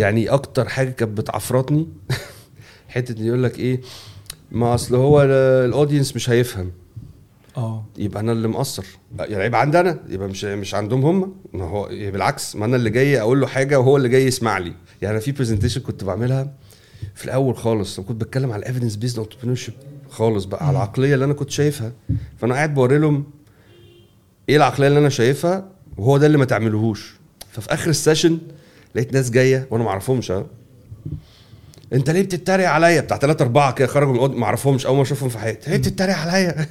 يعني أكتر حاجة كانت بتعفرتني حتة إن يقول لك إيه ما أصل هو ال- ال audience مش هيفهم. آه. يبقى أنا اللي مقصر. يعني عيب عندنا يبقى مش مش عندهم هم. ما هو يعني بالعكس ما أنا اللي جاي أقول له حاجة وهو اللي جاي يسمع لي. يعني أنا في presentation كنت بعملها في الأول خالص كنت بتكلم على ال evidence-based entrepreneurship خالص بقى على العقلية اللي أنا كنت شايفها. فأنا قاعد بوري لهم إيه العقلية اللي أنا شايفها وهو ده اللي ما تعملوهوش ففي آخر ال session لقيت ناس جاية وأنا ما اعرفهمش أنت ليه بتتريق عليا بتاع ثلاثة أربعة كده خرجوا من الأوضة ما أعرفهمش أول ما أشوفهم في حياتي ليه بتتريق عليا؟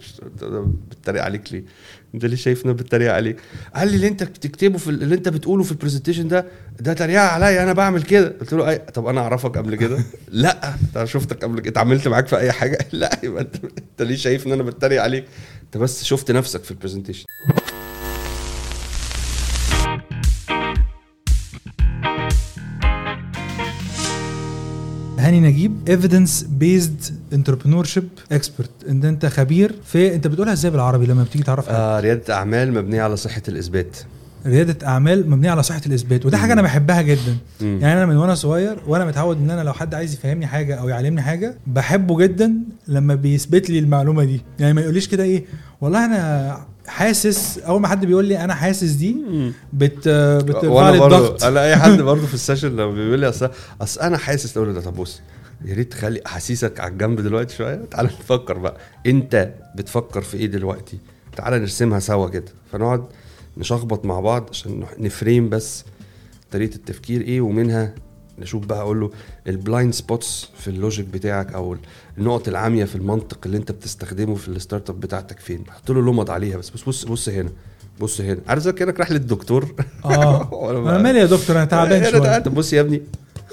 بتتريق عليك ليه؟ أنت ليه شايف إن أنا بتريق عليك؟ قال لي اللي أنت بتكتبه في اللي أنت بتقوله في ال presentation ده ده تريقة عليا أنا بعمل كده قلت له أي طب أنا أعرفك قبل كده؟ لأ أنا شفتك قبل كده اتعاملت معاك في أي حاجة؟ لأ يبقى أنت ليه شايف إن أنا بتريق عليك؟ أنت بس شفت نفسك في ال presentation هاني نجيب evidence-based entrepreneurship expert إن أنت خبير في أنت بتقولها إزاي بالعربي لما بتيجي تعرف؟ آه ريادة أعمال مبنية على صحة الإثبات رياده اعمال مبنيه على صحه الاثبات وده حاجة أنا بحبها جدا. مم. يعني أنا من وأنا صغير وأنا متعود إن أنا لو حد عايز يفهمني حاجة أو يعلمني حاجة بحبه جدا لما بيثبت لي المعلومة دي. يعني ما يقوليش كده إيه والله أنا حاسس أول ما حد بيقول لي أنا حاسس دي بت بترفع لي الضغط. أنا اي حد برضه في ال session لما بيقول لي اصل أصل أنا حاسس أقول له طب بص يا ريت تخلي أحاسيسك على الجنب دلوقتي شوية. تعال نفكر بقى. أنت بتفكر في إيه دلوقتي؟ تعال نرسمها سوا كده. فنقعد نشخبط مع بعض عشان ن frame بس طريقة التفكير إيه ومنها نشوف بقى أقول له ال blind spots في ال logic بتاعك أو النقط العمية في المنطق اللي أنت بتستخدمه في ال startup بتاعتك فين. حط له لمض عليها بس. بص بص بص هنا بص هنا. عارف زي كأنك رايح للدكتور. آه. أنا مالي يا دكتور أنا تعبان شوية. طب بص يا ابني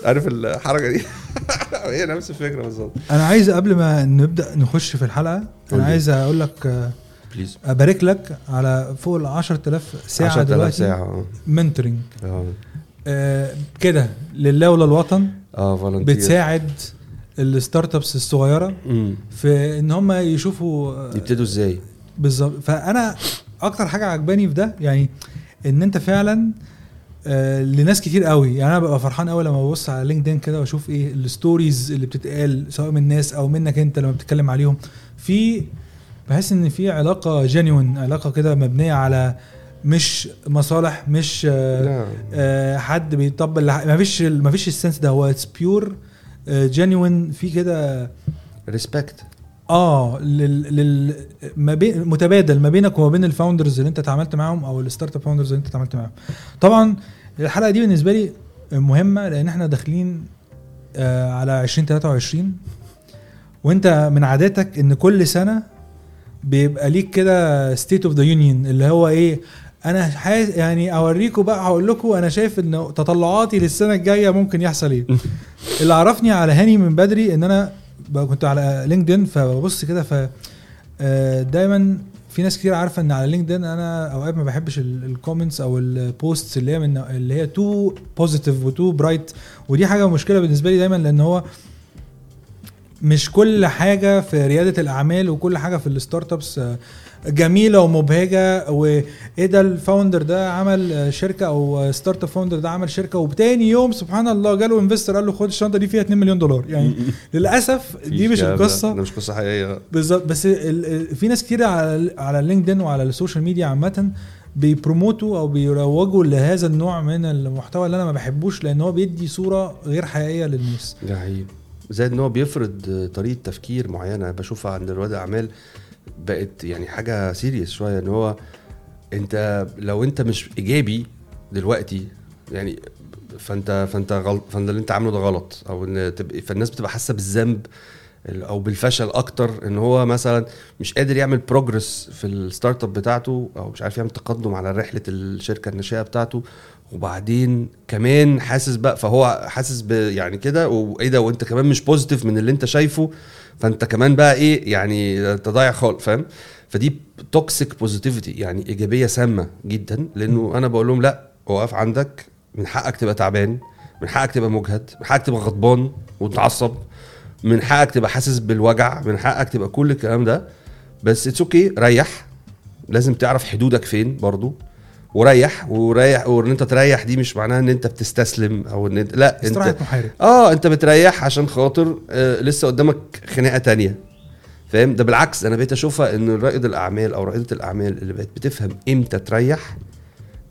عارف الحركة دي؟ هي نفس الفكرة بالظبط. أنا عايز قبل ما نبدأ نخش في الحلقة أنا. عايز أقول لك آه، please أبارك لك على فوق ال 10000 ساعة 10000 دلوقتي. ساعة mentoring آه. آه كده لله وللوطن آه volunteer بتساعد ال startups الصغيرة امم في إن هم يشوفوا آه، يبتدوا إزاي؟ بالظبط. فأنا أكتر حاجة عجباني في ده يعني إن أنت فعلا آه لناس كتير قوي. يعني أنا ببقى فرحان قوي لما ببص على LinkedIn كده وأشوف إيه ال stories اللي بتتقال سواء من ناس أو منك أنت لما بتتكلم عليهم. في بحس إن في علاقة genuine علاقة كده مبنية على مش مصالح مش آه لا آه حد بيطبل ما فيش ما فيش ال sense ده. هو it's pure genuine في كده respect آه لل, لل ما بين متبادل ما بينك وما بين ال founders اللي أنت اتعاملت معاهم أو ال startup founders اللي أنت اتعاملت معاهم. طبعا الحلقة دي بالنسبة لي مهمة لأن إحنا داخلين آه على 2023 وأنت من عاداتك إن كل سنة بيبقى ليك كده state of the union اللي هو إيه أنا حاس يعني اوريكم بقى هقول لكم أنا شايف إن تطلعاتي للسنة الجاية ممكن يحصل إيه. اللي عرفني على هاني من بدري إن أنا كنت على LinkedIn فببص كده ف آه، دايما في ناس كتير عارفة إن على LinkedIn أنا أوقات ما بحبش ال comments أو ال posts اللي هي من اللي هي too positive و too bright ودي حاجة مشكلة بالنسبة لي دايما لأن هو مش كل حاجة في ريادة الأعمال وكل حاجة في ال startups آه، جميلة ومبهجة. وايه ده ال founder ده عمل آه، شركة أو startup founder ده عمل شركة وبتاني يوم سبحان الله جاله investor قال له خد الشنطة دي فيها 2 مليون دولار. يعني للأسف دي مش. القصة. ده مش قصة حقيقية. بالظبط. بس في ناس كتير على على LinkedIn وعلى ال social media عامة بي promote وا أو بيروجوا لهذا النوع من المحتوى اللي أنا ما بحبوش لأن هو بيدي صورة غير حقيقية للناس. ده حقيقي. زائد إن هو بيفرض طريقة تفكير معينة. بشوفها عند رواد الاعمال بقت يعني حاجة serious شوية. إن هو أنت لو أنت مش إيجابي دلوقتي يعني فأنت فأنت غلط فأنت اللي أنت عامله ده غلط. أو إن تبقى فالناس بتبقى حاسة بالذنب أو بالفشل أكتر. إن هو مثلا مش قادر يعمل progress في ال startup بتاعته أو مش عارف يعمل تقدم على رحلة الشركة الناشئة بتاعته. وبعدين كمان حاسس بقى فهو حاسس ب يعني كده وإيه ده وأنت كمان مش positive من اللي أنت شايفه فأنت كمان بقى إيه يعني انت ضايع خالص فاهم؟ فدي toxic positivity يعني إيجابية سامة جدا لأنه أنا بقول لهم لأ وقف عندك من حقك تبقى تعبان من حقك تبقى مجهد من حقك تبقى غضبان وتعصب من حقك تبقى حاسس بالوجع من حقك تبقى كل الكلام ده بس it's okay ريح لازم تعرف حدودك فين برضو. وريح وريح وان انت تريح دي مش معناها ان انت بتستسلم أو ان انت لا انت محارب. آه انت بتريح عشان خاطر آه لسه قدامك خناقة تانية. فاهم؟ ده بالعكس أنا بقيت اشوفها ان رائد الاعمال أو رائدة الاعمال اللي بقت بتفهم إمتى تريح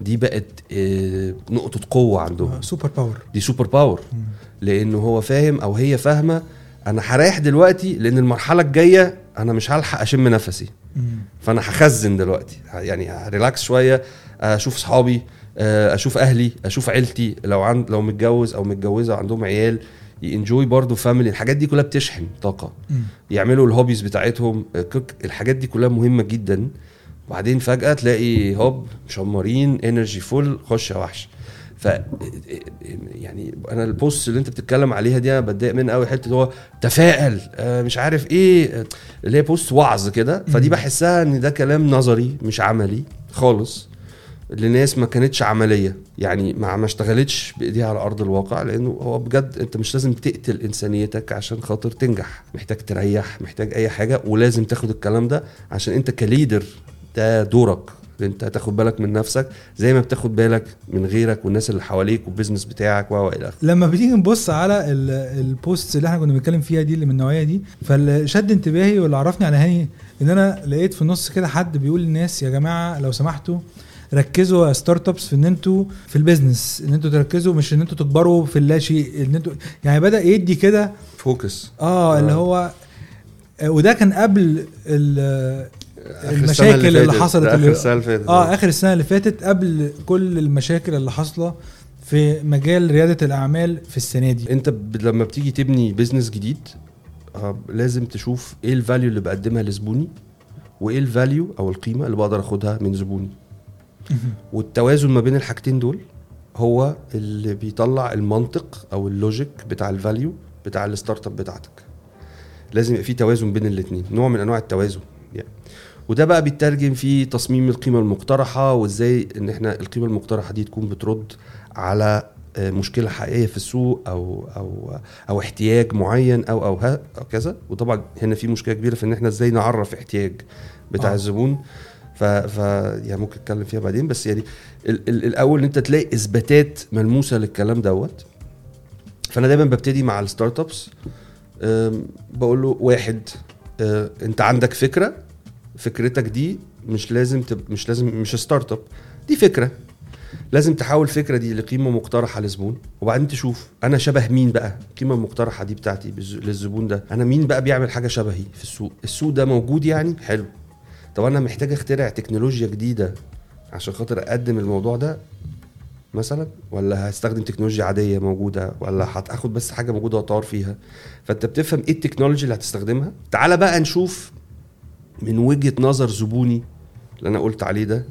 دي بقت آه نقطة قوة عندهم. آه، super power دي super power مم. لأنه هو فاهم أو هي فاهمة أنا هريح دلوقتي لأن المرحلة الجاية أنا مش هلحق أشم نفسي. مم. فأنا هخزن دلوقتي. يعني ه relax شوية أشوف صحابي آه، أشوف أهلي أشوف عيلتي. لو عند لو متجوز أو متجوزة وعندهم عيال ي enjoy برضه family الحاجات دي كلها بتشحن طاقة. مم. يعملوا ال hobbies بتاعتهم آه، الحاجات دي كلها مهمة جدا. وبعدين فجأة تلاقي هوب مشمرين energy full خش يا وحش. ف يعني أنا ال post اللي أنت بتتكلم عليها دي أنا بتضايق منها قوي حتة هو تفائل آه، مش عارف إيه آه، اللي هي post وعظ كده. فدي. بحسها إن ده كلام نظري مش عملي خالص. لناس ما كانتش عملية. يعني ما ما اشتغلتش بإيديها على أرض الواقع لأنه هو بجد أنت مش لازم تقتل إنسانيتك عشان خاطر تنجح. محتاج تريح محتاج أي حاجة ولازم تاخد الكلام ده عشان أنت ك leader. ده دورك. أنت تاخد بالك من نفسك زي ما بتاخد بالك من غيرك والناس اللي حواليك وال business بتاعك و إلى آخره. لما بتيجي نبص على ال- ال posts اللي إحنا كنا بنتكلم فيها دي اللي من النوعية دي فاللي شد انتباهي واللي عرفني على هاني إن أنا لقيت في النص كده حد بيقول للناس يا جماعة لو سمحتوا ركزوا يا startups في إن أنتوا في ال business إن أنتوا تركزوا مش إن أنتوا تكبروا في اللاشيء إن أنتوا يعني بدأ يدي كده focus آه اللي هو وده كان قبل المشاكل اللي فاتت. حصلت اللي- اخر السنة اللي فاتت آه آخر السنة اللي فاتت قبل كل المشاكل اللي حاصلة في مجال ريادة الأعمال في السنة دي أنت. لما بتيجي تبني business جديد آه لازم تشوف إيه ال value اللي بقدمها لزبوني وإيه ال value أو القيمة اللي بقدر أخدها من زبوني والتوازن ما بين الحاجتين دول هو اللي بيطلع المنطق أو ال logic بتاع ال value بتاع ال startup بتاعتك لازم يبقى في توازن بين الاثنين نوع من أنواع التوازن يعني وده بقى بيترجم في تصميم القيمة المقترحة وإزاي إن إحنا القيمة المقترحة دي تكون بترد على آه، مشكلة حقيقية في السوق أو أو أو احتياج معين أو أو, ها أو كذا وطبعا هنا في مشكلة كبيرة في إن إحنا إزاي نعرف احتياج بتاع. آه. الزبون ف, ف يعني ممكن اتكلم فيها بعدين بس يعني ال ال الأول إن أنت تلاقي إثباتات ملموسة للكلام دوت. فأنا دايما ببتدي مع ال startups بقول له واحد أه، أنت عندك فكرة؟ فكرتك دي مش لازم تب... مش لازم مش startup دي فكرة. لازم تحول الفكرة دي لقيمة مقترحة لزبون وبعدين تشوف أنا شبه مين بقى؟ القيمة المقترحة دي بتاعتي للزبون ده. أنا مين بقى بيعمل حاجة شبهي في السوق؟ السوق ده موجود يعني؟ حلو. طب أنا محتاج أخترع تكنولوجيا جديدة عشان خاطر أقدم الموضوع ده مثلا؟ ولا هستخدم تكنولوجيا عادية موجودة؟ ولا هاخد بس حاجة موجودة وأطور فيها؟ فأنت بتفهم إيه التكنولوجيا اللي هتستخدمها؟ تعال بقى نشوف من وجهة نظر زبوني اللي أنا قلت عليه ده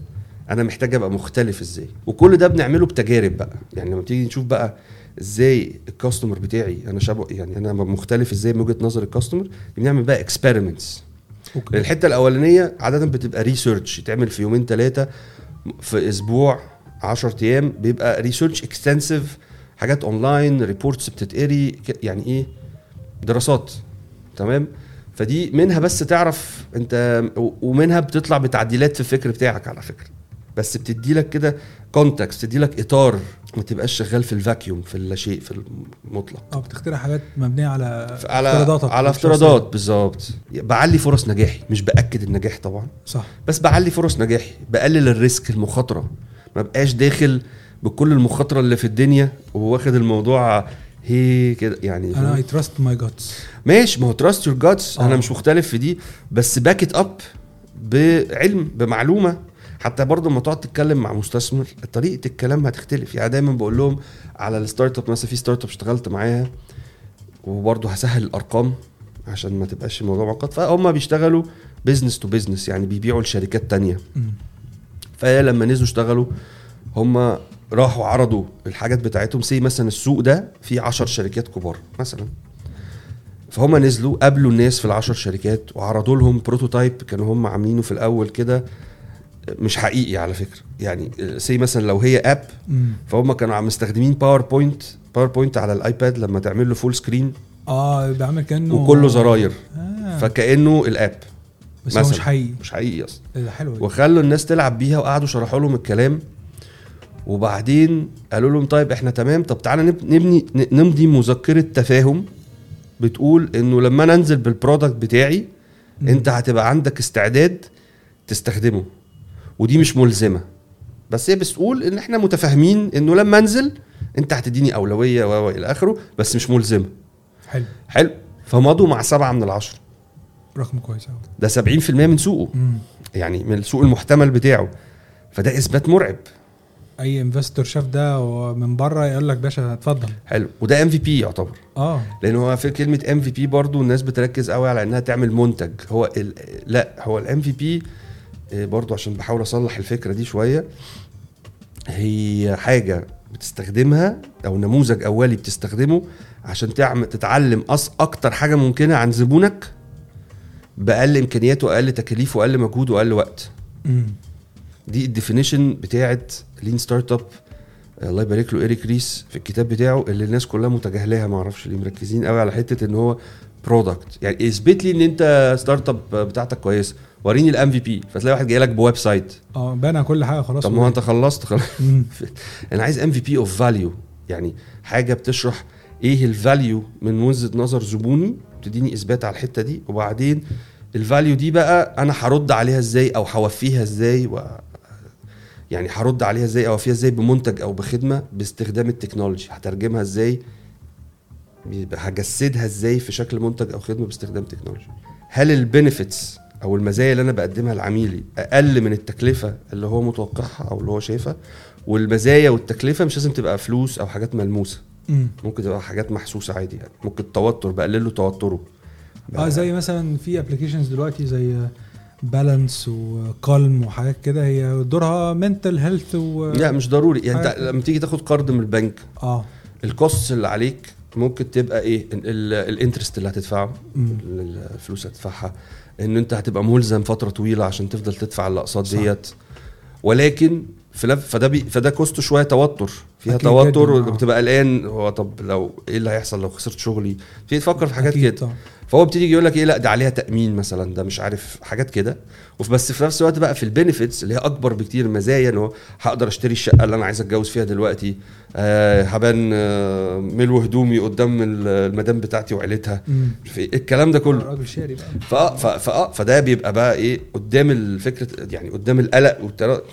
أنا محتاج أبقى مختلف إزاي؟ وكل ده بنعمله بتجارب بقى. يعني لما تيجي نشوف بقى إزاي ال customer بتاعي أنا شبه يعني أنا مختلف إزاي من وجهة نظر ال customer بنعمل بقى experiments okay. الحتة الأولانية عادة بتبقى research يتعمل في يومين ثلاثة في أسبوع 10 أيام بيبقى research extensive حاجات online reports بتتقري يعني إيه؟ دراسات. تمام؟ فدي منها بس تعرف أنت ومنها بتطلع بتعديلات في الفكر بتاعك على فكرة. بس بتدي لك كده context تدي لك إطار ما تبقاش شغال في ال vacuum في اللاشيء في المطلق. آه بتخترع حاجات مبنية على على افتراضاتك على. افتراضات بالظبط. بعلي فرص نجاحي مش بأكد النجاح طبعا. صح. بس بعلي فرص نجاحي بقلل ال risk المخاطرة. ما بقاش داخل بكل المخاطرة اللي في الدنيا وواخد الموضوع هي كده يعني أنا I trust my guts ماشي ما هو trust your آه. أنا مش مختلف في دي. بس back it up بعلم بمعلومة. حتى برضه لما تقعد تتكلم مع مستثمر طريقة الكلام هتختلف. يعني دايما بقول لهم على ال startup مثلا في startup اشتغلت معاها وبرضه هسهل الأرقام عشان ما تبقاش الموضوع معقد فهم بيشتغلوا business to business يعني بيبيعوا لشركات تانية. فلما نزلوا اشتغلوا هم راحوا عرضوا الحاجات بتاعتهم. say مثلا السوق ده فيه 10 شركات كبار مثلا. فهم نزلوا قابلوا الناس في العشر شركات وعرضوا لهم prototype كانوا هم عاملينه في الأول كده. مش حقيقي على فكرة. يعني say مثلا لو هي app فهم كانوا عم مستخدمين PowerPoint PowerPoint على ال iPad لما تعمل له full screen آه بيعمل كأنه وكله زراير. آه. فكأنه ال app بس هو مش مثلاً. حقيقي. مش حقيقي أصلا. إيه حلو. وخلوا الناس تلعب بيها وقعدوا شرحوا لهم الكلام. وبعدين قالوا لهم طيب إحنا تمام طب تعالى نب- نبني نمضي مذكرة تفاهم. بتقول إنه لما أنا أنزل بالبرودكت بتاعي. أنت هتبقى عندك استعداد تستخدمه. ودي مش ملزمة. بس هي بتقول إن إحنا متفاهمين إنه لما أنزل أنت هتديني أولوية و إلى آخره بس مش ملزمة. حلو. حلو. فمضوا مع سبعة من العشرة. رقم كويس قوي ده 70% من سوقه. يعني من السوق المحتمل بتاعه. فده إثبات مرعب. أي investor شاف ده ومن بره يقول لك باشا اتفضل. حلو. وده MVP يعتبر. آه. لأن هو في كلمة MVP برضه الناس بتركز قوي على إنها تعمل منتج. هو ال... لأ هو ال MVP برضه عشان بحاول اصلح الفكرة دي شوية. هي حاجة بتستخدمها أو نموذج اولي بتستخدمه عشان تعمل تتعلم أص أكتر حاجة ممكنة عن زبونك بأقل امكانيات وأقل تكاليف وأقل مجهود وأقل وقت. دي ال definition بتاعت Lean Startup الله يبارك له إيريك ريس في الكتاب بتاعه اللي الناس كلها متجاهلاها ما أعرفش ليه مركزين قوي على حتة إن هو product يعني إثبت لي إن أنت startup بتاعتك كويسة. وريني ال MVP فتلاقي واحد جاي لك ب website. آه بنى كل حاجة خلاص. طب ما هو انت خلصت خلاص. أنا عايز MVP of value يعني حاجة بتشرح إيه ال value من وجهه نظر زبوني تديني اثبات على الحتة دي. وبعدين ال value دي بقى أنا هرد عليها إزاي أو هوفيها إزاي؟ و... يعني هرد عليها إزاي أو اوفيها إزاي بمنتج أو بخدمة باستخدام ال technology؟ هترجمها إزاي؟ هجسدها إزاي في شكل منتج أو خدمة باستخدام technology؟ هل ال benefits أو المزايا اللي أنا بقدمها لعميلي أقل من التكلفة اللي هو متوقعها أو اللي هو شايفها والمزايا والتكلفة مش لازم تبقى فلوس أو حاجات ملموسة. مم. ممكن تبقى حاجات محسوسة عادي يعني. ممكن التوتر بقلل له توتره. آه زي مثلا في applications دلوقتي زي Balance و Calm وحاجات كده هي دورها mental health و لا مش ضروري. يعني أنت. لما تيجي تاخد قرض من البنك آه. ال cost اللي عليك ممكن تبقى إيه؟ ال interest اللي هتدفعه. الفلوس هتدفعها. إن أنت هتبقى ملزم فترة طويلة عشان تفضل تدفع الأقساط. ديت ولكن في لف فده بي فده كوسته شوية توتر فيها توتر جداً، آه. قلقان هو طب لو إيه اللي هيحصل؟ لو خسرت شغلي. في تفكر في حاجات كده. فهو بتيجي يقول لك إيه؟ لأ ده عليها تأمين مثلا ده مش عارف حاجات كده. بس في نفس الوقت بقى في البينيفيتس اللي هي أكبر بكتير مزايا إن هو هقدر أشتري الشقة اللي أنا عايز أتجوز فيها دلوقتي آه هبان آه ملو هدومي قدام ال- المدام بتاعتي وعيلتها. في الكلام ده كله. راجل شاري بقى. فاه فده بيبقى بقى إيه؟ قدام الفكرة يعني قدام القلق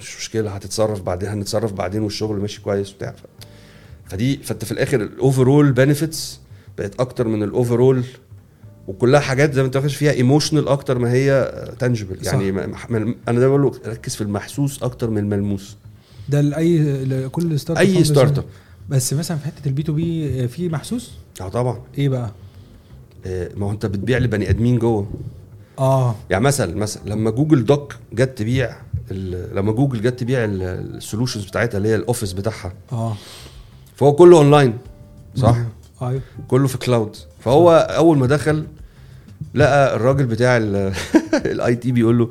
مش مشكلة هتتصرف بعدين هنتصرف بعدين والشغل ماشي كويس وبتاع. ف- فدي فانت في الآخر ال overall benefits بقت أكتر من ال overall وكلها حاجات زي ما انت فاكر فيها emotional أكتر ما هي tangible صح. يعني ما- أنا ده بقول ركز في المحسوس أكتر من الملموس. ده لاي لكل startup أي startup بس مثلا في حتة ال B2B في محسوس؟ آه طبعا. إيه بقى؟ آه، ما هو انت بتبيع لبني آدمين جوه. آه. يعني مثلا مثلا لما Google Doc جت تبيع لما جوجل جت تبيع ال solutions بتاعتها اللي هي ال Office بتاعها. آه. فهو كله اونلاين صح. أيوه. كله في cloud فهو أول ما دخل لقى الراجل بتاع ال IT بيقول له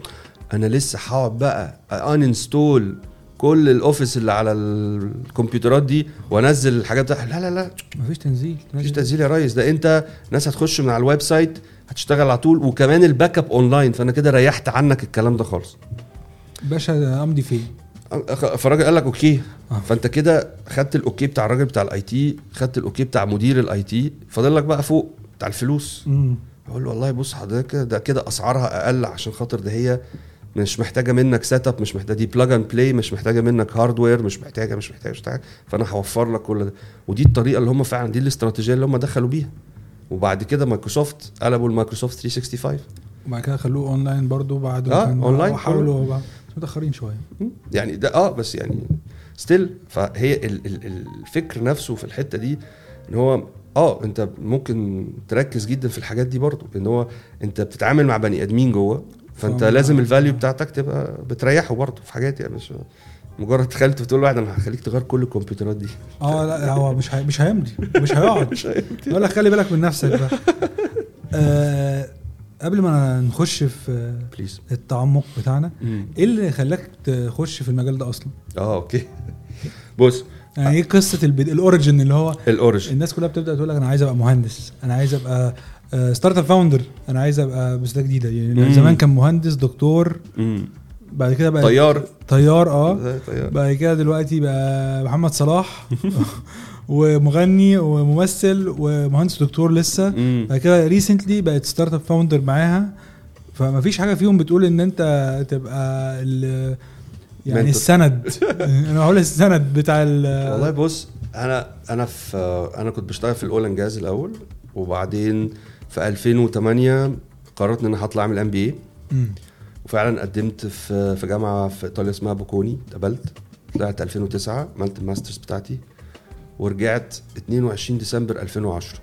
أنا لسه هقعد بقى uninstall كل ال Office اللي على الكمبيوترات دي وأنزل الحاجات بتاعها لا لا لا. مفيش تنزيل مفيش تنزيل. يا ريس. ده أنت ناس هتخش من على ال website هتشتغل على طول وكمان ال backup online فأنا كده ريحت عنك الكلام ده خالص. باشا امضي فين؟ فالراجل قال لك okay. آه. فأنت كده خدت ال okay بتاع الراجل بتاع ال IT خدت ال okay بتاع مدير ال IT فاضل لك بقى فوق بتاع الفلوس. مم. أقول له والله بص حضرتك ده كده أسعارها أقل عشان خاطر ده هي مش محتاجة منك setup مش محتاجة دي plug and play مش محتاجة منك hardware مش محتاجة مش محتاجة مش محتاجة. فأنا هوفر لك كل ده. ودي الطريقة اللي هم فعلا دي الاستراتيجية اللي هم دخلوا بيها. وبعد كده مايكروسوفت قلبوا المايكروسوفت 365 وبعد كده خلوه أونلاين برضو بعد. وحاولوا بقى. بس متأخرين شوية. يعني ده آه بس يعني still فهي ال ال الفكر نفسه في الحتة دي إن هو آه أنت ممكن تركز جدا في الحاجات دي برضو ان هو أنت بتتعامل مع بني آدمين جوه فأنت. لازم ال value بتاعتك تبقى بتريحه برضو في حاجات يعني مش مجرد تخيلت بتقول له واحد أنا هخليك تغير كل الكمبيوترات دي. آه لا هو مش هي... مش هيمضي مش هيقعد. يقول لك خلي بالك من نفسك بقى. آه قبل ما نخش في please التعمق بتاعنا إيه اللي خلاك تخش في المجال ده أصلا؟ آه okay. بص يعني إيه قصة البد... ال origin اللي هو ال origin. الناس كلها بتبدأ تقول لك أنا عايز أبقى مهندس أنا عايز أبقى startup founder أنا عايز أبقى بس ده جديدة. يعني مم. زمان كان مهندس دكتور مم. بعد كده بقى طيار. طيار آه. طيار. بعد كده دلوقتي بقى محمد صلاح. ومغني وممثل ومهندس دكتور لسه. بعد كده ريسنتلي بقت ستارت اب فاوندر معاها فما فيش حاجة فيهم بتقول إن أنت تبقى ال يعني. السند أنا هقول السند بتاع ال والله بص أنا أنا في أنا كنت بشتغل في الأول اند جاز الأول وبعدين في 2008 قررت إن أنا هطلع أعمل MBA. وفعلا قدمت في في جامعة في إيطاليا اسمها بوكوني اتقبلت طلعت 2009 عملت ال masters بتاعتي ورجعت 22 ديسمبر 2010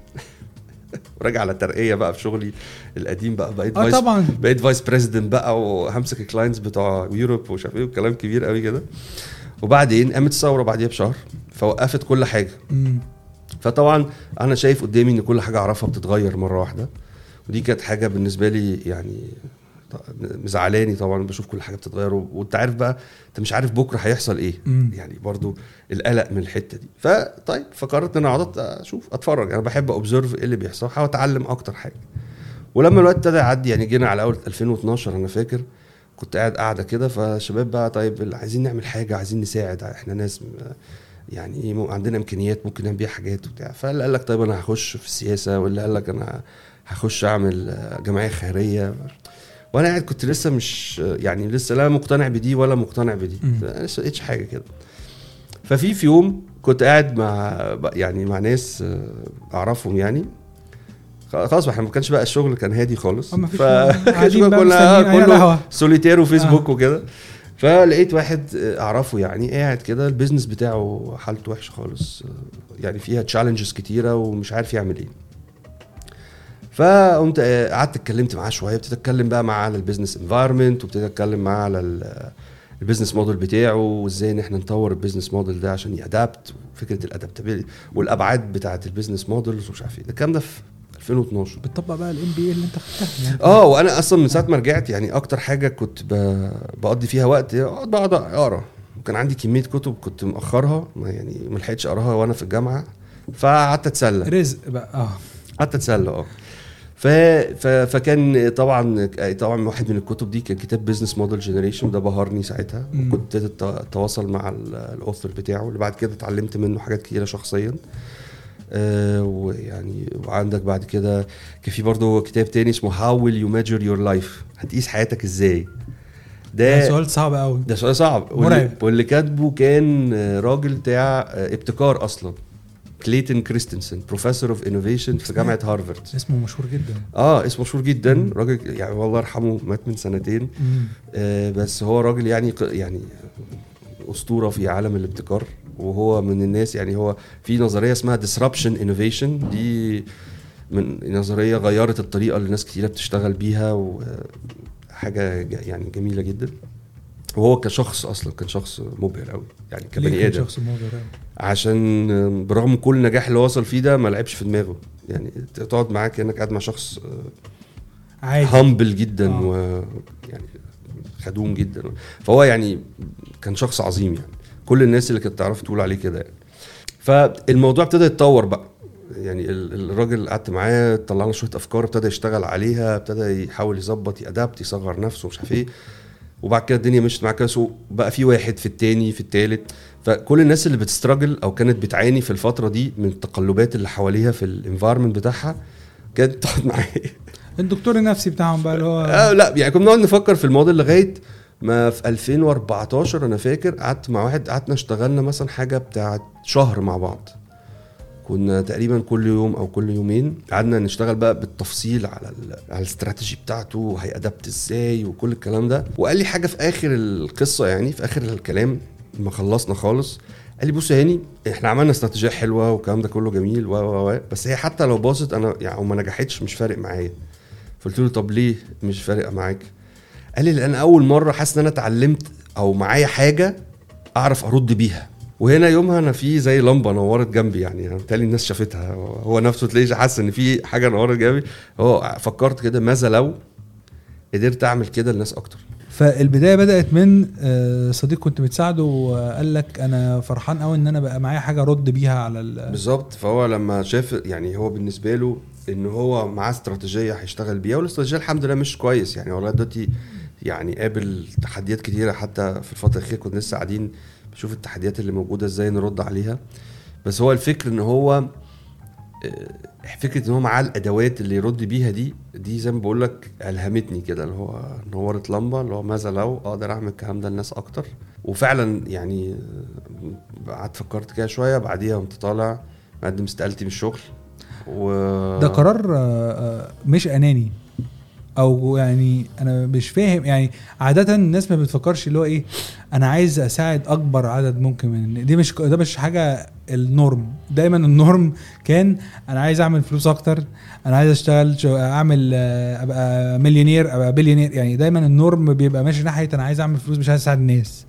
وراجع على ترقية بقى في شغلي القديم بقى بقيت آه vice طبعا. بقيت vice president بقى وهمسك ال clients بتوع Europe ومش عارف إيه وكلام كبير قوي كده. وبعدين قامت الثورة بعديها بشهر فوقفت كل حاجة. مم. فطبعا أنا شايف قدامي إن كل حاجة أعرفها بتتغير مرة واحدة. ودي كانت حاجة بالنسبة لي يعني مزعلاني طبعا بشوف كل حاجة بتتغير وأنت عارف بقى أنت مش عارف بكرة هيحصل إيه. مم. يعني برضو القلق من الحتة دي. فطيب فقررت إن أنا أقعد أشوف أتفرج. أنا بحب اوبزرف إيه اللي بيحصل أحاول أتعلم أكتر حاجة. ولما الوقت ابتدى يعدي يعني جينا على أول 2012 أنا فاكر. كنت قاعد قاعدة كده فالشباب بقى طيب عايزين نعمل حاجة عايزين نساعد إحنا ناس يعني إيه مو- عندنا إمكانيات ممكن نعمل بيها حاجات وبتاع. فاللي قال لك طيب أنا هخش في السياسة واللي قال لك أنا هخش أعمل جمعية خيرية. وأنا قاعد كنت لسه مش يعني لسه لا مقتنع بدي ولا مقتنع بدي. لسه لقيتش حاجة كده. ففي في يوم كنت قاعد مع يعني مع ناس آه، أعرفهم يعني. خلاص إحنا ما كانش بقى الشغل كان هادي خالص. مفيش ف كنا كله. سوليتير وفيسبوك وكده. فلقيت واحد آه، أعرفه يعني قاعد كده ال business بتاعه حالته وحشة خالص. آه، يعني فيها challenges كتيرة ومش عارف يعمل إيه. فقمت آه، قعدت اتكلمت معاه شوية ابتديت اتكلم بقى معاه على ال business environment وابتديت اتكلم معاه على ال- ال business model بتاعه وازاي ان إحنا نطور ال business model ده عشان ي adapt فكره ال adaptability والأبعاد بتاعه ال business models ومش عارف إيه. الكلام ده في 2012 بتطبق بقى ال MBA اللي انت خدتها يعني. آه وأنا أصلا من ساعة ما رجعت يعني أكتر حاجة كنت. بقضي فيها وقت أقعد بقعد أقرأ وكان عندي كمية كتب كنت مأخرها ما يعني ما لحقتش أقراها وأنا في الجامعة فقعدت أتسلى. رزقك بقى آه. قعدت أتسلى آه. ف... ف... فكان طبعا طبعا واحد من الكتب دي كان كتاب Business Model Generation ده بهرني ساعتها. مم. وكنت ابتديت أتواصل مع ال- ال author بتاعه اللي بعد كده اتعلمت منه حاجات كتيرة شخصيا. آه ويعني وعندك بعد كده كان في برضه كتاب تاني اسمه How Will You Measure Your Life هتقيس حياتك إزاي؟ ده ده سؤال صعب قوي. ده سؤال صعب. مرعب. واللي كاتبه كان راجل بتاع ابتكار أصلا. Clayton Christensen professor of innovation في جامعة هارفارد اسمه مشهور جدا. آه اسمه مشهور جدا. مم. راجل يعني والله يرحمه مات من سنتين. آه بس هو راجل يعني يعني أسطورة في عالم الابتكار. وهو من الناس يعني هو في نظرية اسمها disruption innovation. دي من نظرية غيرت الطريقة اللي ناس كتيرة بتشتغل بيها وحاجه يعني جميلة جدا. وهو كشخص أصلا كان شخص مبهر قوي يعني كبني آدم. شخص مبهر أوي؟ عشان برغم كل النجاح اللي وصل فيه ده ما لعبش في دماغه. يعني تقعد معاه كأنك قاعد مع شخص عادي. هامبل جدا آه. ويعني خدوم جدا. فهو يعني كان شخص عظيم يعني. كل الناس اللي كانت تعرف تقول عليه كده يعني. فالموضوع ابتدى يتطور بقى. يعني ال- الراجل اللي قعدت معاه طلع لنا شوية أفكار ابتدى يشتغل عليها ابتدى يحاول يظبط يادابت يصغر نفسه مش عارف إيه. وبعد كده الدنيا مشت معاه كده بقى في واحد في التاني في التالت. فكل الناس اللي بتستراجل أو كانت بتعاني في الفترة دي من التقلبات اللي حواليها في الانفايرمنت بتاعها كانت تقعد معاه الدكتور النفسي بتاعهم بقى اللي هو آه لا يعني كنا بنقعد نفكر في الموديل لغاية ما في 2014 أنا فاكر قعدت مع واحد قعدنا اشتغلنا مثلا حاجة بتاعت شهر مع بعض. كنا تقريبا كل يوم أو كل يومين قعدنا نشتغل بقى بالتفصيل على على الاستراتيجي بتاعته وهيأدبت إزاي وكل الكلام ده. وقال لي حاجة في آخر القصة يعني في آخر الكلام ما خلصنا خالص. قال لي بص يا هاني إحنا عملنا استراتيجية حلوة والكلام ده كله جميل و و بس هي حتى لو باظت أنا يعني أو ما نجحتش مش فارق معايا. فقلت له طب ليه مش فارقه معاك؟ قال لي لأن أول مرة حاسس إن أنا اتعلمت أو معايا حاجة أعرف أرد بيها. وهنا يومها أنا في زي لمبة نورت جنبي يعني بالتالي الناس شافتها. هو نفسه تلاقيه حاسس إن في حاجة نورت جنبي. هو فكرت كده ماذا لو قدرت أعمل كده لناس أكتر. فالبداية بدأت من آه، صديق كنت بتساعده وقال لك أنا فرحان قوي إن أنا بقى معايا حاجة أرد بيها على ال... بالظبط. فهو لما شاف يعني هو بالنسبة له إن هو معاه استراتيجية هيشتغل بيها والاستراتيجية الحمد لله مش كويس يعني. والله دلوقتي يعني قابل تحديات كتيرة حتى في الفترة الأخيرة كنا لسه قاعدين بشوف التحديات اللي موجودة إزاي نرد عليها. بس هو الفكر ان هو آه، فكرة ان هو معاه الادوات اللي يرد بيها دي دي زي ما بقول لك ألهمتني كده اللي هو نورت لمبة اللي هو ماذا لو أقدر اعمل الكلام ده للناس أكتر. وفعلا يعني آه، قعدت فكرت كده شوية بعديها قمت طالع مقدم استقالتي من الشغل. و ده قرار آه، مش أناني. أو يعني أنا مش فاهم يعني عادة الناس ما بتفكرش اللي هو إيه أنا عايز أساعد أكبر عدد ممكن من دي مش ده مش حاجة ال norm. دايما ال norm كان أنا عايز أعمل فلوس أكتر أنا عايز أشتغل أعمل آه، أبقى مليونير أبقى بليونير. يعني دايما ال norm بيبقى ماشي ناحية أنا عايز أعمل فلوس مش عايز أساعد الناس.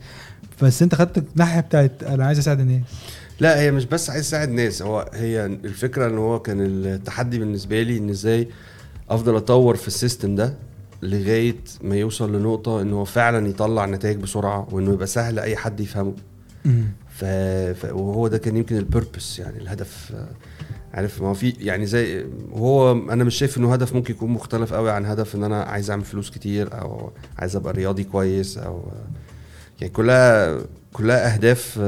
بس أنت خدت الناحية بتاعت أنا عايز أساعد الناس. لا هي مش بس عايز أساعد ناس هو هي الفكرة إن هو كان التحدي بالنسبة لي إن إزاي أفضل أطور في ال system ده لغاية ما يوصل لنقطة إن هو فعلا يطلع نتائج بسرعة وإنه يبقى سهل أي حد يفهمه. ف... ف... وهو ده كان يمكن ال purpose يعني الهدف. عارف ما هو في يعني زي هو أنا مش شايف إنه هدف ممكن يكون مختلف قوي عن هدف إن أنا عايز أعمل فلوس كتير أو عايز أبقى رياضي كويس أو يعني كلها كلها أهداف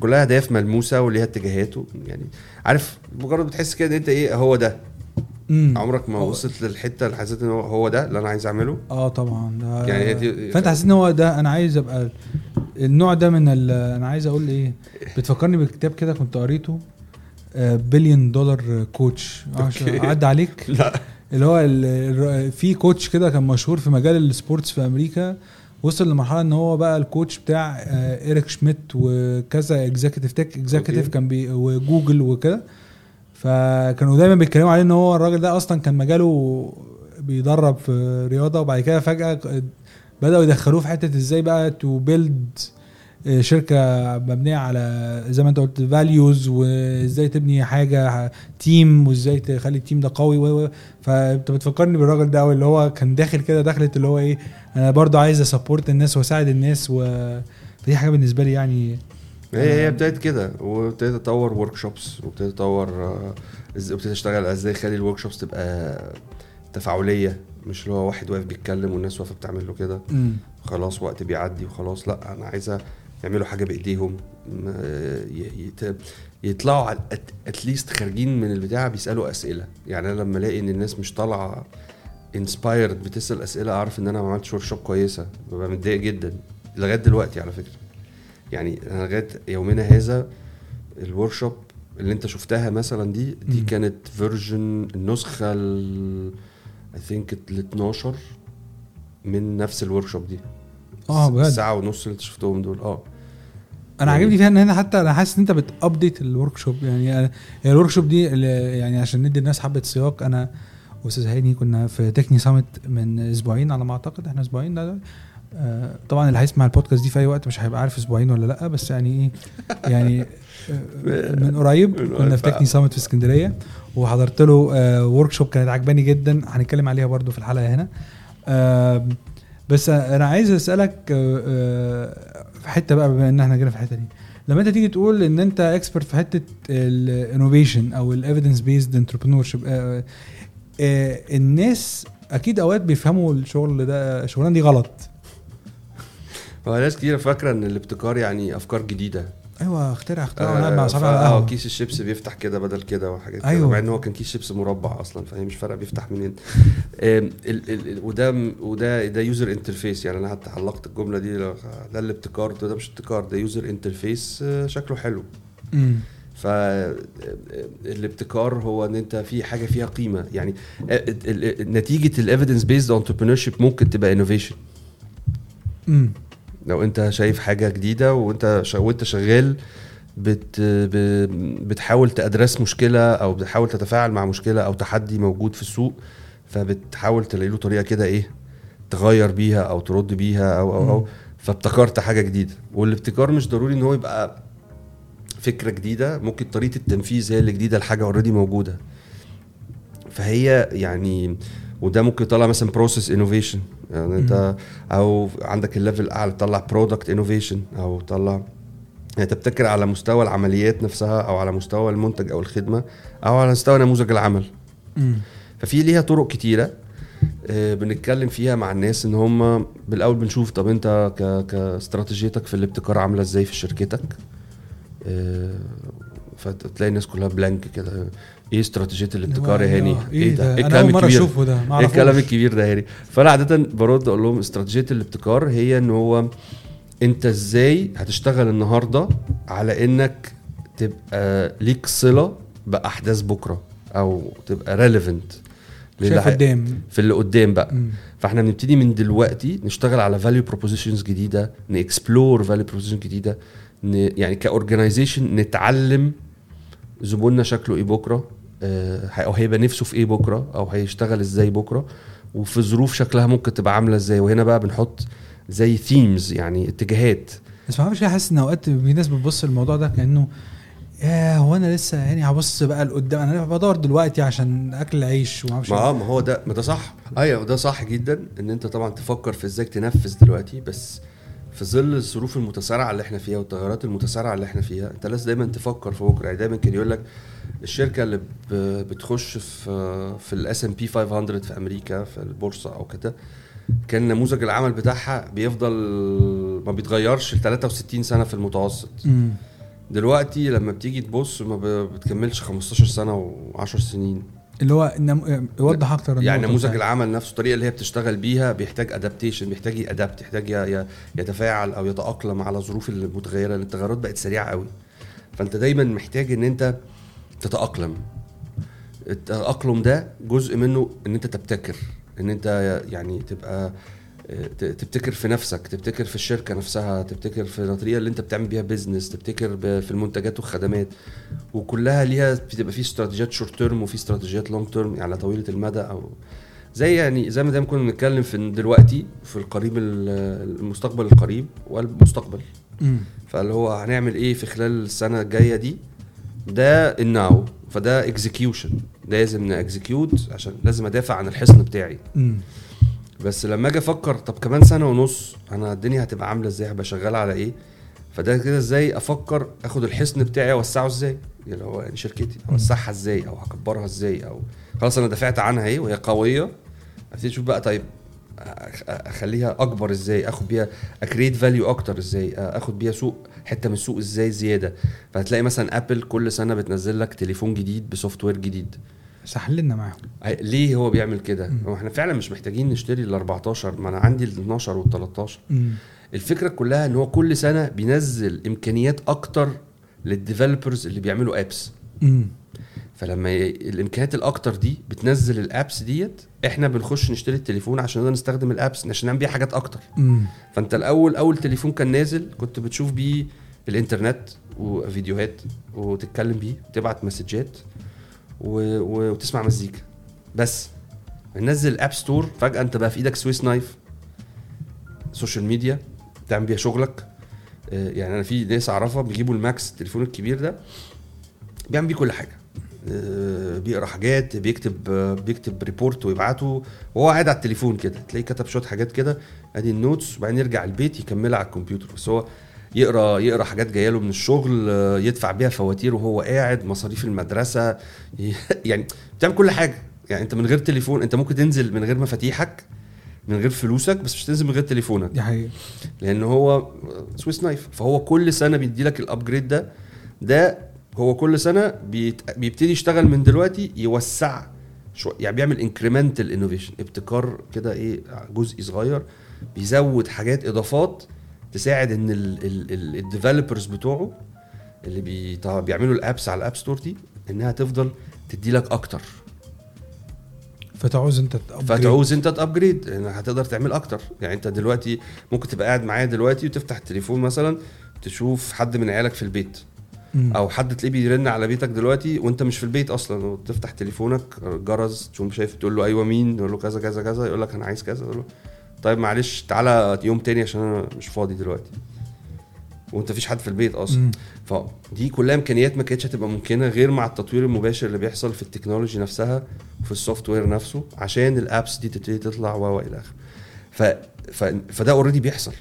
كلها أهداف ملموسة وليها اتجاهات يعني عارف مجرد بتحس كده إن أنت إيه هو ده. امم عمرك ما وصلت للحتة اللي حسيت إن هو هو ده اللي أنا عايز أعمله؟ آه طبعا. ده يعني هي دي- فأنت حسيت إن هو ده أنا عايز أبقى النوع ده من أنا عايز أقول إيه بتفكرني بكتاب كده كنت قريته Billion Dollar Coach. okay. عدى عليك. لا. اللي هو في coach كده كان مشهور في مجال ال sports في أمريكا وصل لمرحلة إن هو بقى ال coach بتاع آه، Eric Schmidt وكذا executive tech executive okay. كان بي وجوجل وكده. فكانوا دايما بيتكلموا عليه إن هو الراجل ده أصلا كان مجاله بيدرب في رياضة وبعد كده فجأة بدأوا يدخلوه في حتة إزاي بقى to build شركة مبنية على زي ما أنت قلت values وإزاي تبني حاجة team وإزاي تخلي ال team ده قوي و- فأنت بتفكرني بالراجل ده اللي هو كان داخل كده دخلت اللي هو إيه أنا برضو عايز أ support الناس وأساعد الناس و فدي حاجة بالنسبة لي يعني هي هي ابتدت كده وابتديت أطور workshops وابتديت أطور آه، ابتديت أشتغل إزاي أخلي ال workshops تبقى تفاعلية مش اللي هو واحد واقف بيتكلم والناس واقفة بتعمل له كده. خلاص وقت بيعدي وخلاص لأ أنا عايزة يعملوا حاجة بإيديهم يت- يطلعوا على at least خارجين من البتاع بيسألوا أسئلة. يعني أنا لما ألاقي إن الناس مش طالعة inspired بتسأل أسئلة أعرف إن أنا ما عملتش workshop كويسة ببقى متضايق جدا لغاية دلوقتي على فكرة. يعني أنا لغاية يومنا هذا ال workshop اللي أنت شفتها مثلا دي دي مم. كانت version النسخة ال I think ال 12 من نفس ال workshop دي. آه بجد؟ ساعة ونص اللي أنت شفتهم دول. آه. أنا يعني- عاجبني فيها إن هنا حتى أنا حاسس إن أنت بت update ال workshop يعني هي ال workshop دي يعني عشان ندي الناس حبة سياق أنا واستاذ هاني كنا في Techne Summit من أسبوعين على ما أعتقد إحنا أسبوعين ده آه، طبعا اللي هيسمع البودكاست دي في أي وقت مش هيبقى عارف أسبوعين ولا لأ بس يعني إيه يعني آه، من قريب كنا في. Techne Summit في اسكندرية وحضرت له workshop كانت عجباني جدا هنتكلم عليها برضو في الحلقة هنا بس أنا عايز أسألك آه، آه، في حتة بقى بما إن إحنا جينا في الحتة دي لما أنت تيجي تقول إن أنت expert في حتة ال innovation أو ال evidence-based entrepreneurship الناس أكيد أوقات بيفهموا الشغل ده الشغلانة دي غلط هو ناس كتير فاكرة إن الابتكار يعني أفكار جديدة. أيوه اخترع اخترع آه، مع اصحابي آه كيس الشيبس بيفتح كده بدل كده وحاجات أيوة. كده مع إن هو كان كيس شيبس مربع أصلا فهي مش فارقة بيفتح منين. ال- ال- وده وده ده user interface يعني أنا حتى علقت الجملة دي ده الابتكار ده مش ابتكار ده user interface شكله حلو. أمم. فالابتكار هو إن أنت في حاجة فيها قيمة. يعني آه، نتيجة ال evidence based entrepreneur ممكن تبقى innovation أمم. لو انت شايف حاجة جديدة وانت. وانت شغال بت... بتحاول ت address مشكلة أو بتحاول تتفاعل مع مشكلة أو تحدي موجود في السوق فبتحاول تلاقي له طريقة كده إيه تغير بيها أو ترد بيها أو أو أو. فابتكرت حاجة جديدة والابتكار مش ضروري إن هو يبقى فكرة جديدة ممكن طريقة التنفيذ هي اللي جديدة لحاجة already موجودة فهي يعني وده ممكن يطلع مثلا process innovation يعني انت أو عندك ال level الاعلى تطلع product innovation أو تطلع يعني تبتكر على مستوى العمليات نفسها أو على مستوى المنتج أو الخدمة أو على مستوى نموذج العمل. ففي ليها طرق كتيرة آه، بنتكلم فيها مع الناس ان هم بالاول بنشوف طب انت. كاستراتيجيتك في الابتكار عاملة إزاي في شركتك آه، فتلاقي الناس كلها بلانك كده إيه استراتيجية الابتكار يا هاني؟ إيه ده, إيه أنا أول مرة الكبير؟ أشوفه ده إيه الكلام الكبير ده يا هاني؟ فانا عاده برد أقول لهم استراتيجية الابتكار هي إن هو أنت إزاي هتشتغل النهارده على إنك تبقى ليك صلة بأحداث بكرة أو تبقى relevant شايف قدام. في اللي قدام بقى. مم. فإحنا بنبتدي من دلوقتي نشتغل على value propositions جديدة ن explore value propositions جديدة ن... يعني ك organization نتعلم زبوننا شكله إيه بكرة. آه، أو هيبقى نفسه في إيه بكرة؟ أو هيشتغل إزاي بكرة؟ وفي ظروف شكلها ممكن تبقى عاملة إزاي؟ وهنا بقى بنحط زي themes يعني اتجاهات. بس ما أعرفش حاسس إن أوقات في ناس بتبص الموضوع ده كأنه يا هو أنا لسه يعني هبص بقى لقدام؟ أنا بدور دلوقتي عشان أكل العيش. وما أعرفش. ما آه، ما هو ده ما ده صح. أيوه ده صح جدا إن أنت طبعا تفكر في إزاي تنفذ دلوقتي. بس في ظل الظروف المتسارعة اللي إحنا فيها والتغيرات المتسارعة اللي إحنا فيها أنت لازم دايما تفكر في بكرة. يعني دايما كان يقول لك الشركة اللي بتخش في في ال S&P 500 في أمريكا في البورصة أو كده كان نموذج العمل بتاعها بيفضل ما بيتغيرش ل 63 سنة في المتوسط. دلوقتي لما بتيجي تبص ما بتكملش 15 سنة و10 سنين. اللي هو نم... يوضح أكتر يعني نموذج العمل نفسه الطريقة اللي هي بتشتغل بيها بيحتاج ادابتيشن بيحتاج يأدبت يحتاج ي- يتفاعل أو يتأقلم على الظروف المتغيرة التغيرات بقت سريعة قوي. فأنت دايما محتاج إن أنت تتأقلم. التأقلم ده جزء منه إن أنت تبتكر إن أنت يعني تبقى تبتكر في نفسك تبتكر في الشركة نفسها تبتكر في الطريقة اللي أنت بتعمل بيها business تبتكر في المنتجات والخدمات. وكلها ليها بتبقى في استراتيجيات short term وفي استراتيجيات long term يعني على طويلة المدى أو زي يعني زي ما دايما كنا بنتكلم في دلوقتي في القريب ال- المستقبل القريب والمستقبل. فاللي هو هنعمل إيه في خلال السنة الجاية دي؟ ده ال now فده execution لازم ن execute عشان لازم أدافع عن الحصن بتاعي. بس لما أجي أفكر طب كمان سنة ونص أنا الدنيا هتبقى عاملة إزاي؟ هبقى شغال على إيه؟ فده كده إزاي أفكر آخد الحصن بتاعي أوسعه إزاي؟ اللي هو يعني شركتي. أوسعها إزاي؟ أو هكبرها إزاي؟ أو خلاص أنا دافعت عنها إيه وهي قوية؟ أبتدي أشوف بقى طيب أخليها أكبر إزاي آخد بيها أ create value أكتر إزاي آخد بيها سوق حتة من السوق إزاي زيادة فهتلاقي مثلا Apple كل سنة بتنزل لك تليفون جديد ب software جديد بس حللنا معاهم ليه هو بيعمل كده؟ هو إحنا فعلا مش محتاجين نشتري ال 14 ما أنا عندي ال 12 وال 13 مم. الفكرة كلها إن هو كل سنة بينزل إمكانيات أكتر لل developers اللي بيعملوا apps. فلما ي... الامكانيات الاكتر دي بتنزل ال apps ديت إحنا بنخش نشتري التليفون عشان نقدر نستخدم ال apps عشان نعمل بيها حاجات أكتر. مم. فانت الأول أول تليفون كان نازل كنت بتشوف بيه الانترنت وفيديوهات وتتكلم بيه وتبعت مسجات و... و... وتسمع مزيكا. بس ننزل ال App Store فجأة انت بقى في إيدك Swiss knife social media تعمل بيها شغلك. آه، يعني أنا في ناس أعرفها بيجيبوا ال Max التليفون الكبير ده بيعمل بيه كل حاجة. بيقرا حاجات بيكتب آه، بيكتب report ويبعته وهو قاعد على التليفون كده تلاقيه كتب شوية حاجات كده ادي ال notes وبعدين يرجع البيت يكملها على الكمبيوتر. بس هو يقرا يقرا حاجات جاية له من الشغل آه، يدفع بيها فواتير وهو قاعد مصاريف المدرسة يعني بتعمل كل حاجة. يعني انت من غير تليفون انت ممكن تنزل من غير مفاتيحك من غير فلوسك بس مش تنزل من غير تليفونك. دي حقيقة. لأن هو Swiss knife. فهو كل سنة بيدي لك ال upgrade ده. ده هو كل سنة بيت... بيبتدي يشتغل من دلوقتي يوسع شو يعني بيعمل incremental innovation ابتكار كده إيه جزء صغير بيزود حاجات إضافات تساعد إن ال developers بتوعه اللي بي... بيعملوا ال apps على ال App Store دي إنها تفضل تدي لك أكتر فتعوز أنت ت upgrade. فتعوز أنت ت upgrade لأن هتقدر تعمل أكتر يعني أنت دلوقتي ممكن تبقى قاعد معايا دلوقتي وتفتح التليفون مثلا تشوف حد من عيالك في البيت. أو حد تلاقيه بيرن على بيتك دلوقتي وأنت مش في البيت أصلا وتفتح تليفونك جرس تشوف شايف تقول له أيوه مين؟ يقول له كذا كذا كذا يقول لك أنا عايز كذا يقول له طيب معلش تعالى يوم تاني عشان أنا مش فاضي دلوقتي. وأنت مفيش حد في البيت أصلا. مم. فدي كلها إمكانيات ما كانتش هتبقى ممكنة غير مع التطوير المباشر اللي بيحصل في ال technology نفسها وفي ال software نفسه عشان ال apps دي تبتدي تطلع و و إلى آخره. ف... ف... فده already بيحصل.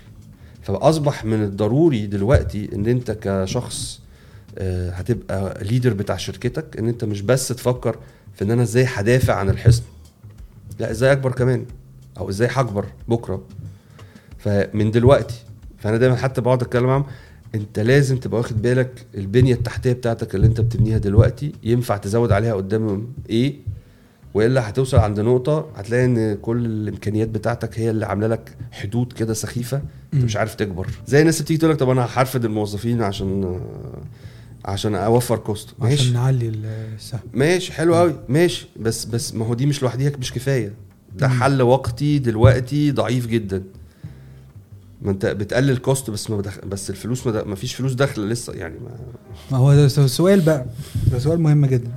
فأصبح من الضروري دلوقتي إن أنت كشخص هتبقى ليدر بتاع شركتك إن أنت مش بس تفكر في إن أنا إزاي هدافع عن الحصن. لا إزاي أكبر كمان؟ أو إزاي هكبر بكرة؟ فمن دلوقتي فأنا دايما حتى بقعد أتكلم معاهم أنت لازم تبقى واخد بالك البنية التحتية بتاعتك اللي أنت بتبنيها دلوقتي ينفع تزود عليها قدام إيه؟ وإلا هتوصل عند نقطة هتلاقي إن كل الإمكانيات بتاعتك هي اللي عاملة لك حدود كده سخيفة أنت مش عارف تكبر. زي الناس بتيجي تقول لك طب أنا هرفد الموظفين عشان عشان أوفر cost عشان ماشي. نعلي السهم. ماشي حلو قوي ماشي. بس بس ما هو دي مش لوحديها مش كفاية. ده حل وقتي دلوقتي ضعيف جدا. ما أنت بتقلل cost بس ما بدخ... بس الفلوس ما, د... ما فيش فلوس داخلة لسه يعني ما ما هو ده سؤال بقى. ده سؤال مهم جدا.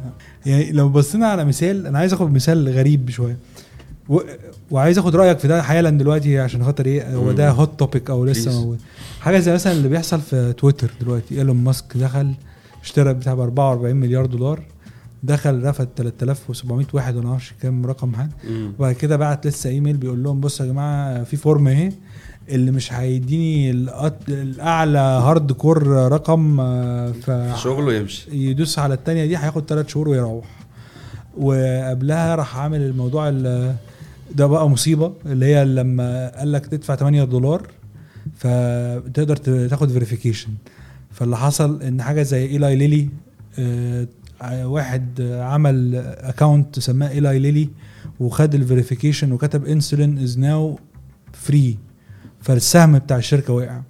يعني لو بصينا على مثال أنا عايز آخد مثال غريب شوية. و... وعايز آخد رأيك في ده حالا دلوقتي عشان خاطر إيه؟ هو ده. hot topic أو لسه. موجود. حاجة زي مثلا اللي بيحصل في تويتر دلوقتي. إيلون ماسك دخل اشترى بتاع ب 44 مليار دولار دخل رفض 3700 واحد وأنا معرفش كام رقم حاجة وبعد كده بعت لسه إيميل بيقول لهم بصوا يا جماعة في form اهي اللي مش هيديني الأعلى hardcore رقم آه، ف شغله يمشي. يدوس على التانية دي هياخد ثلاث شهور ويروح. وقبلها راح عامل الموضوع ال- ده بقى مصيبة اللي هي لما قال لك تدفع 8 دولار فتقدر تاخد verification فاللي حصل إن حاجة زي Eli Lilly آه، واحد عمل account سماه Eli Lilly وخد ال verification وكتب insulin is now free فالسهم بتاع الشركة وقع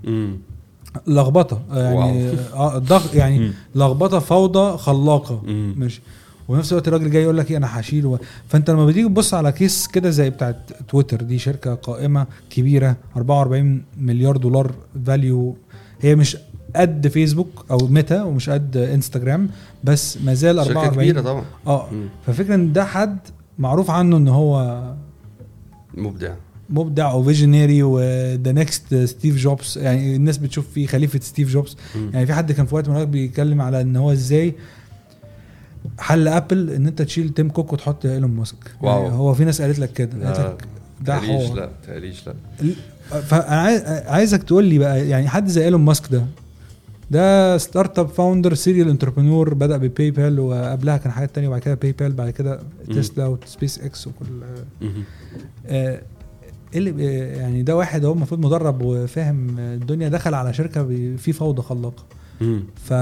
لخبطة يعني. آه ضغط يعني. لخبطة فوضى خلاقة. ماشي ونفس الوقت الراجل جاي يقول لك إيه أنا هشيل و... فأنت لما بتيجي تبص على case كده زي بتاعت تويتر دي شركة قائمة كبيرة 44 مليار دولار value هي مش قد فيسبوك أو ميتا ومش قد إنستجرام بس ما زال شركة 44 كبيرة طبعا. آه. ففكرة إن ده حد معروف عنه إن هو مبدع. مبدع أو visionary و the next ستيف جوبز يعني الناس بتشوف فيه خليفة ستيف جوبز. يعني في حد كان في وقت من بيتكلم على إن هو إزاي حل أبل إن أنت تشيل تيم كوك وتحط إيلون ماسك. واو. يعني هو في ناس قالت لك كده. قالت لك ده حوار. لا تقليش لا. فأنا عايز عايزك تقول لي بقى يعني حد زي إيلون ماسك ده ده startup founder serial entrepreneur بدأ بباي بال وقبلها كان حاجات تانية وبعد كده باي بال بعد كده. تسلا وسبيس إكس وكل. آه، إيه اللي بي- يعني ده واحد هو المفروض مدرب وفاهم الدنيا دخل على شركة في فوضى خلاقة. ف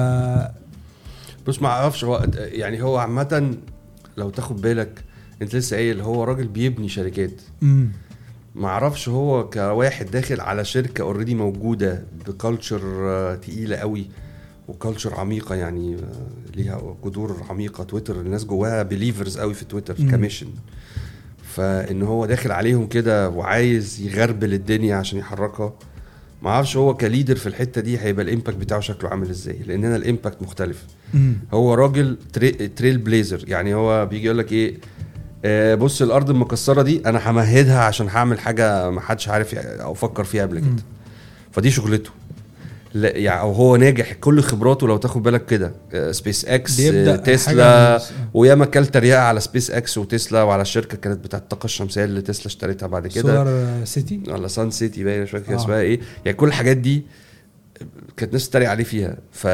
بص ما أعرفش هو يعني هو عامة لو تاخد بالك أنت لسه قايل هو راجل بيبني شركات أعرفش هو كواحد داخل على شركة already موجودة ب culture آه، تقيلة قوي و culture عميقة يعني آه، ليها جذور عميقة تويتر الناس جواها believers قوي في تويتر. كميشن فإن هو داخل عليهم كده وعايز يغربل الدنيا عشان يحركها ما أعرفش هو ك leader في الحتة دي هيبقى ال impact بتاعه شكله عامل إزاي لأن أنا ال impact مختلف. هو راجل tr trail blazer يعني هو بيجي يقول لك إيه بص الأرض المكسرة دي أنا همهدها عشان هعمل حاجة ما حدش عارف أو فكر فيها قبل. كده. فدي شغلته. لا يعني أو هو ناجح كل خبراته لو تاخد بالك كده. آه، سبيس إكس آه، تسلا حاجة من- وياما كل تريقة على سبيس إكس وتسلا وعلى الشركة كانت بتاعت الطاقه الشمسية اللي تسلا اشتريتها بعد كده. سولار سيتي ولا سان سيتي باين مش فاكر آه. اسمها إيه. يعني كل الحاجات دي كانت ناس تتريق عليه فيها. ف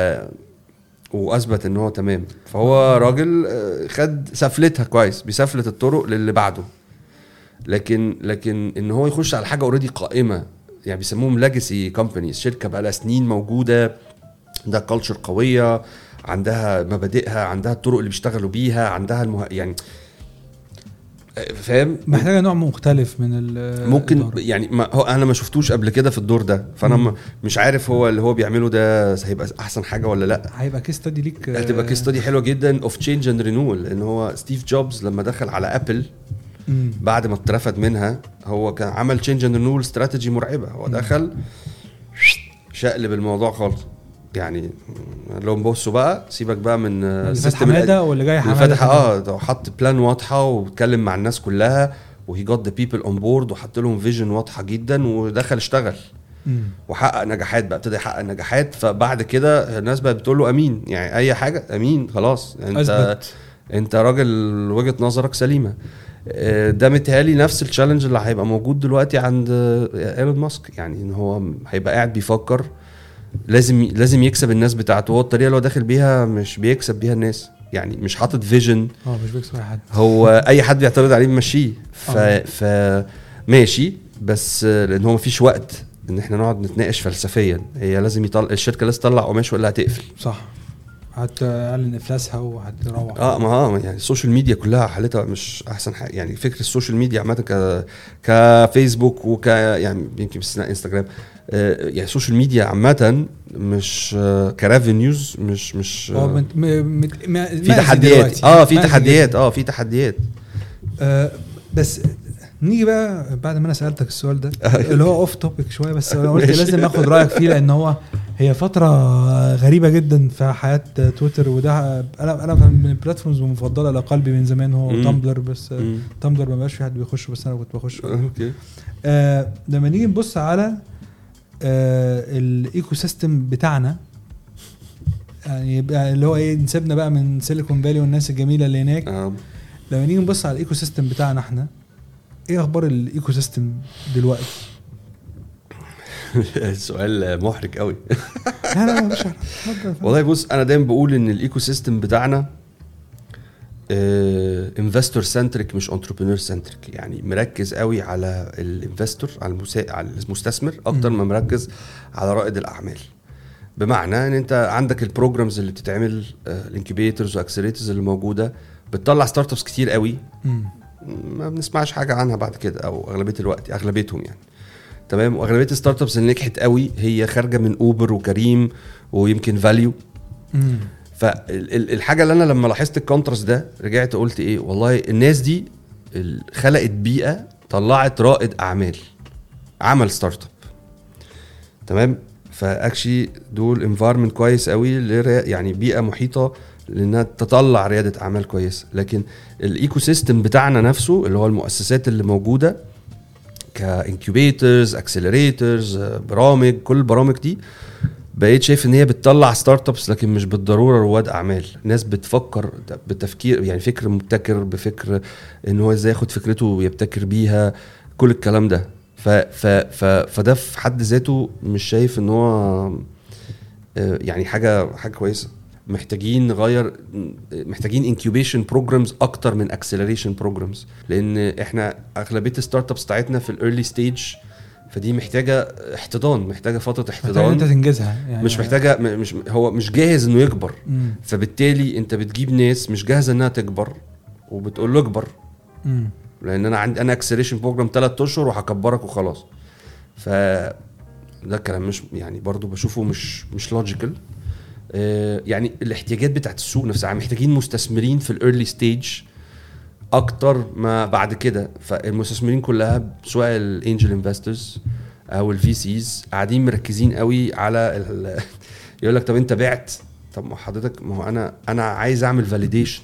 وأثبت إن هو تمام. فهو راجل آه، خد سفلتها كويس بيسفلت الطرق للي بعده. لكن لكن إن هو يخش على حاجة already قائمة يعني بيسموهم legacy companies شركة بقى لها سنين موجودة عندها culture قوية عندها مبادئها عندها الطرق اللي بيشتغلوا بيها عندها المه... يعني فاهم محتاجة نوع مختلف من ال ممكن الإدارة. يعني ما هو أنا ما شفتوش قبل كده في الدور ده فأنا مم. مش عارف هو اللي هو بيعمله ده هيبقى أحسن حاجة ولا لأ هيبقى case study ليك هتبقى case study حلوة جدا of change and renewal لأن هو ستيف جوبز لما دخل على ابل مم. بعد ما اترفد منها هو كان عمل change and renewal strategy مرعبة هو دخل شقلب الموضوع خالص يعني لهم بصوا بقى سيبك بقى من فاتح ال system حمادة واللي جاي حمادة آه حط plan واضحة واتكلم مع الناس كلها و he got the people on board وحط لهم vision واضحة جدا ودخل اشتغل. مم. وحقق نجاحات بقى ابتدى يحقق نجاحات. فبعد كده الناس بقت بتقول له أمين يعني أي حاجة أمين خلاص. أنت أثبت. أنت راجل وجهة نظرك سليمة. آه، ده متهيألي نفس ال challenge اللي هيبقى موجود دلوقتي عند آه، ايلون ماسك يعني إن هو هيبقى قاعد بيفكر لازم لازم يكسب الناس بتاعته. هو الطريقة اللي هو داخل بيها مش بيكسب بيها الناس. يعني مش حاطط vision آه مش بيكسب حد. هو أي حد بيعترض عليه بيمشيه. ف آه. ف ماشي. بس لأن هو مفيش وقت إن إحنا نقعد نتناقش فلسفيا. هي لازم يطلع الشركة لازم تطلع قماش ولا هتقفل صح. هتعلن إفلاسها وهتروح. آه ما آه يعني ال social media كلها حالتها مش أحسن حاجة. يعني فكره ال social media عامة ك كفيسبوك وك يعني يمكن باستثناء إنستجرام. يعني ال social media عامة مش آه ك revenues مش مش آه في تحديات. آه في تحديات. آه في تحديات آه، بس نيجي بقى بعد ما أنا سألتك السؤال ده اللي هو off topic شوية بس أنا قلت. لازم آخد رأيك فيه لأن هو هي فترة غريبة جدا في حياة تويتر وده أنا أنا من ال platforms المفضله لقلبي من زمان هو. تامبلر بس. تامبلر ما بقاش في حد بيخش بس أنا كنت بخش okay آه لما نيجي نبص على آه ال ecosystem بتاعنا يعني يبقى اللي هو إيه نسيبنا بقى من سيليكون فالي والناس الجميلة اللي هناك آه. لما نيجي نبص على ال ecosystem بتاعنا إحنا إيه أخبار ال ecosystem دلوقتي؟ سؤال محرج قوي لا لا مش. والله بص أنا دايما بقول إن ال ecosystem بتاعنا investor centric مش entrepreneur centric يعني مركز قوي على ال investor على المسا... على المستثمر أكتر. ما مركز على رائد الأعمال بمعنى إن أنت عندك ال programs اللي بتتعمل ال incubators و accelerators اللي موجودة بتطلع startups كتير قوي. ما بنسمعش حاجة عنها بعد كده أو أغلبية الوقت أغلبيتهم يعني تمام وأغلبية ال startups اللي نجحت قوي هي خارجة من اوبر وكريم ويمكن فاليو. فالحاجة اللي أنا لما لاحظت ال contrast ده رجعت قلت إيه؟ والله الناس دي خلقت بيئة طلعت رائد أعمال عمل startup تمام؟ ف actually دول environment كويس قوي يعني بيئة محيطة لإنها تطلع ريادة أعمال كويسه لكن ال ecosystem بتاعنا نفسه اللي هو المؤسسات اللي موجودة ك incubators accelerators برامج كل البرامج دي بقيت شايف إن هي بتطلع startups لكن مش بالضرورة رواد أعمال. ناس بتفكر بتفكير يعني فكر مبتكر بفكر إن هو إزاي ياخد فكرته ويبتكر بيها كل الكلام ده. ف ف ف فده في حد ذاته مش شايف إن هو آه، يعني حاجة حاجة كويسة. محتاجين نغير محتاجين incubation programs أكتر من acceleration programs لأن إحنا أغلبية ال startups بتاعتنا في ال early stage فدي محتاجة احتضان محتاجة فترة محتاج إن أنت احتضان تنجزها يعني مش محتاجة مش هو مش جاهز إنه يكبر. مم. فبالتالي أنت بتجيب ناس مش جاهزة إنها تكبر وبتقول له اكبر. مم. لأن أنا عندي أنا acceleration program ثلاث أشهر وهكبرك وخلاص. ف ده الكلام مش يعني برضو بشوفه مش مش logical يعني الاحتياجات بتاعت السوق نفسها محتاجين مستثمرين في ال early stage أكتر ما بعد كده. فالمستثمرين كلها سواء ال angel investors أو ال VCs قاعدين مركزين قوي على ال- يقول لك طب أنت بعت؟ طب ما حضرتك ما هو أنا أنا عايز أعمل validation.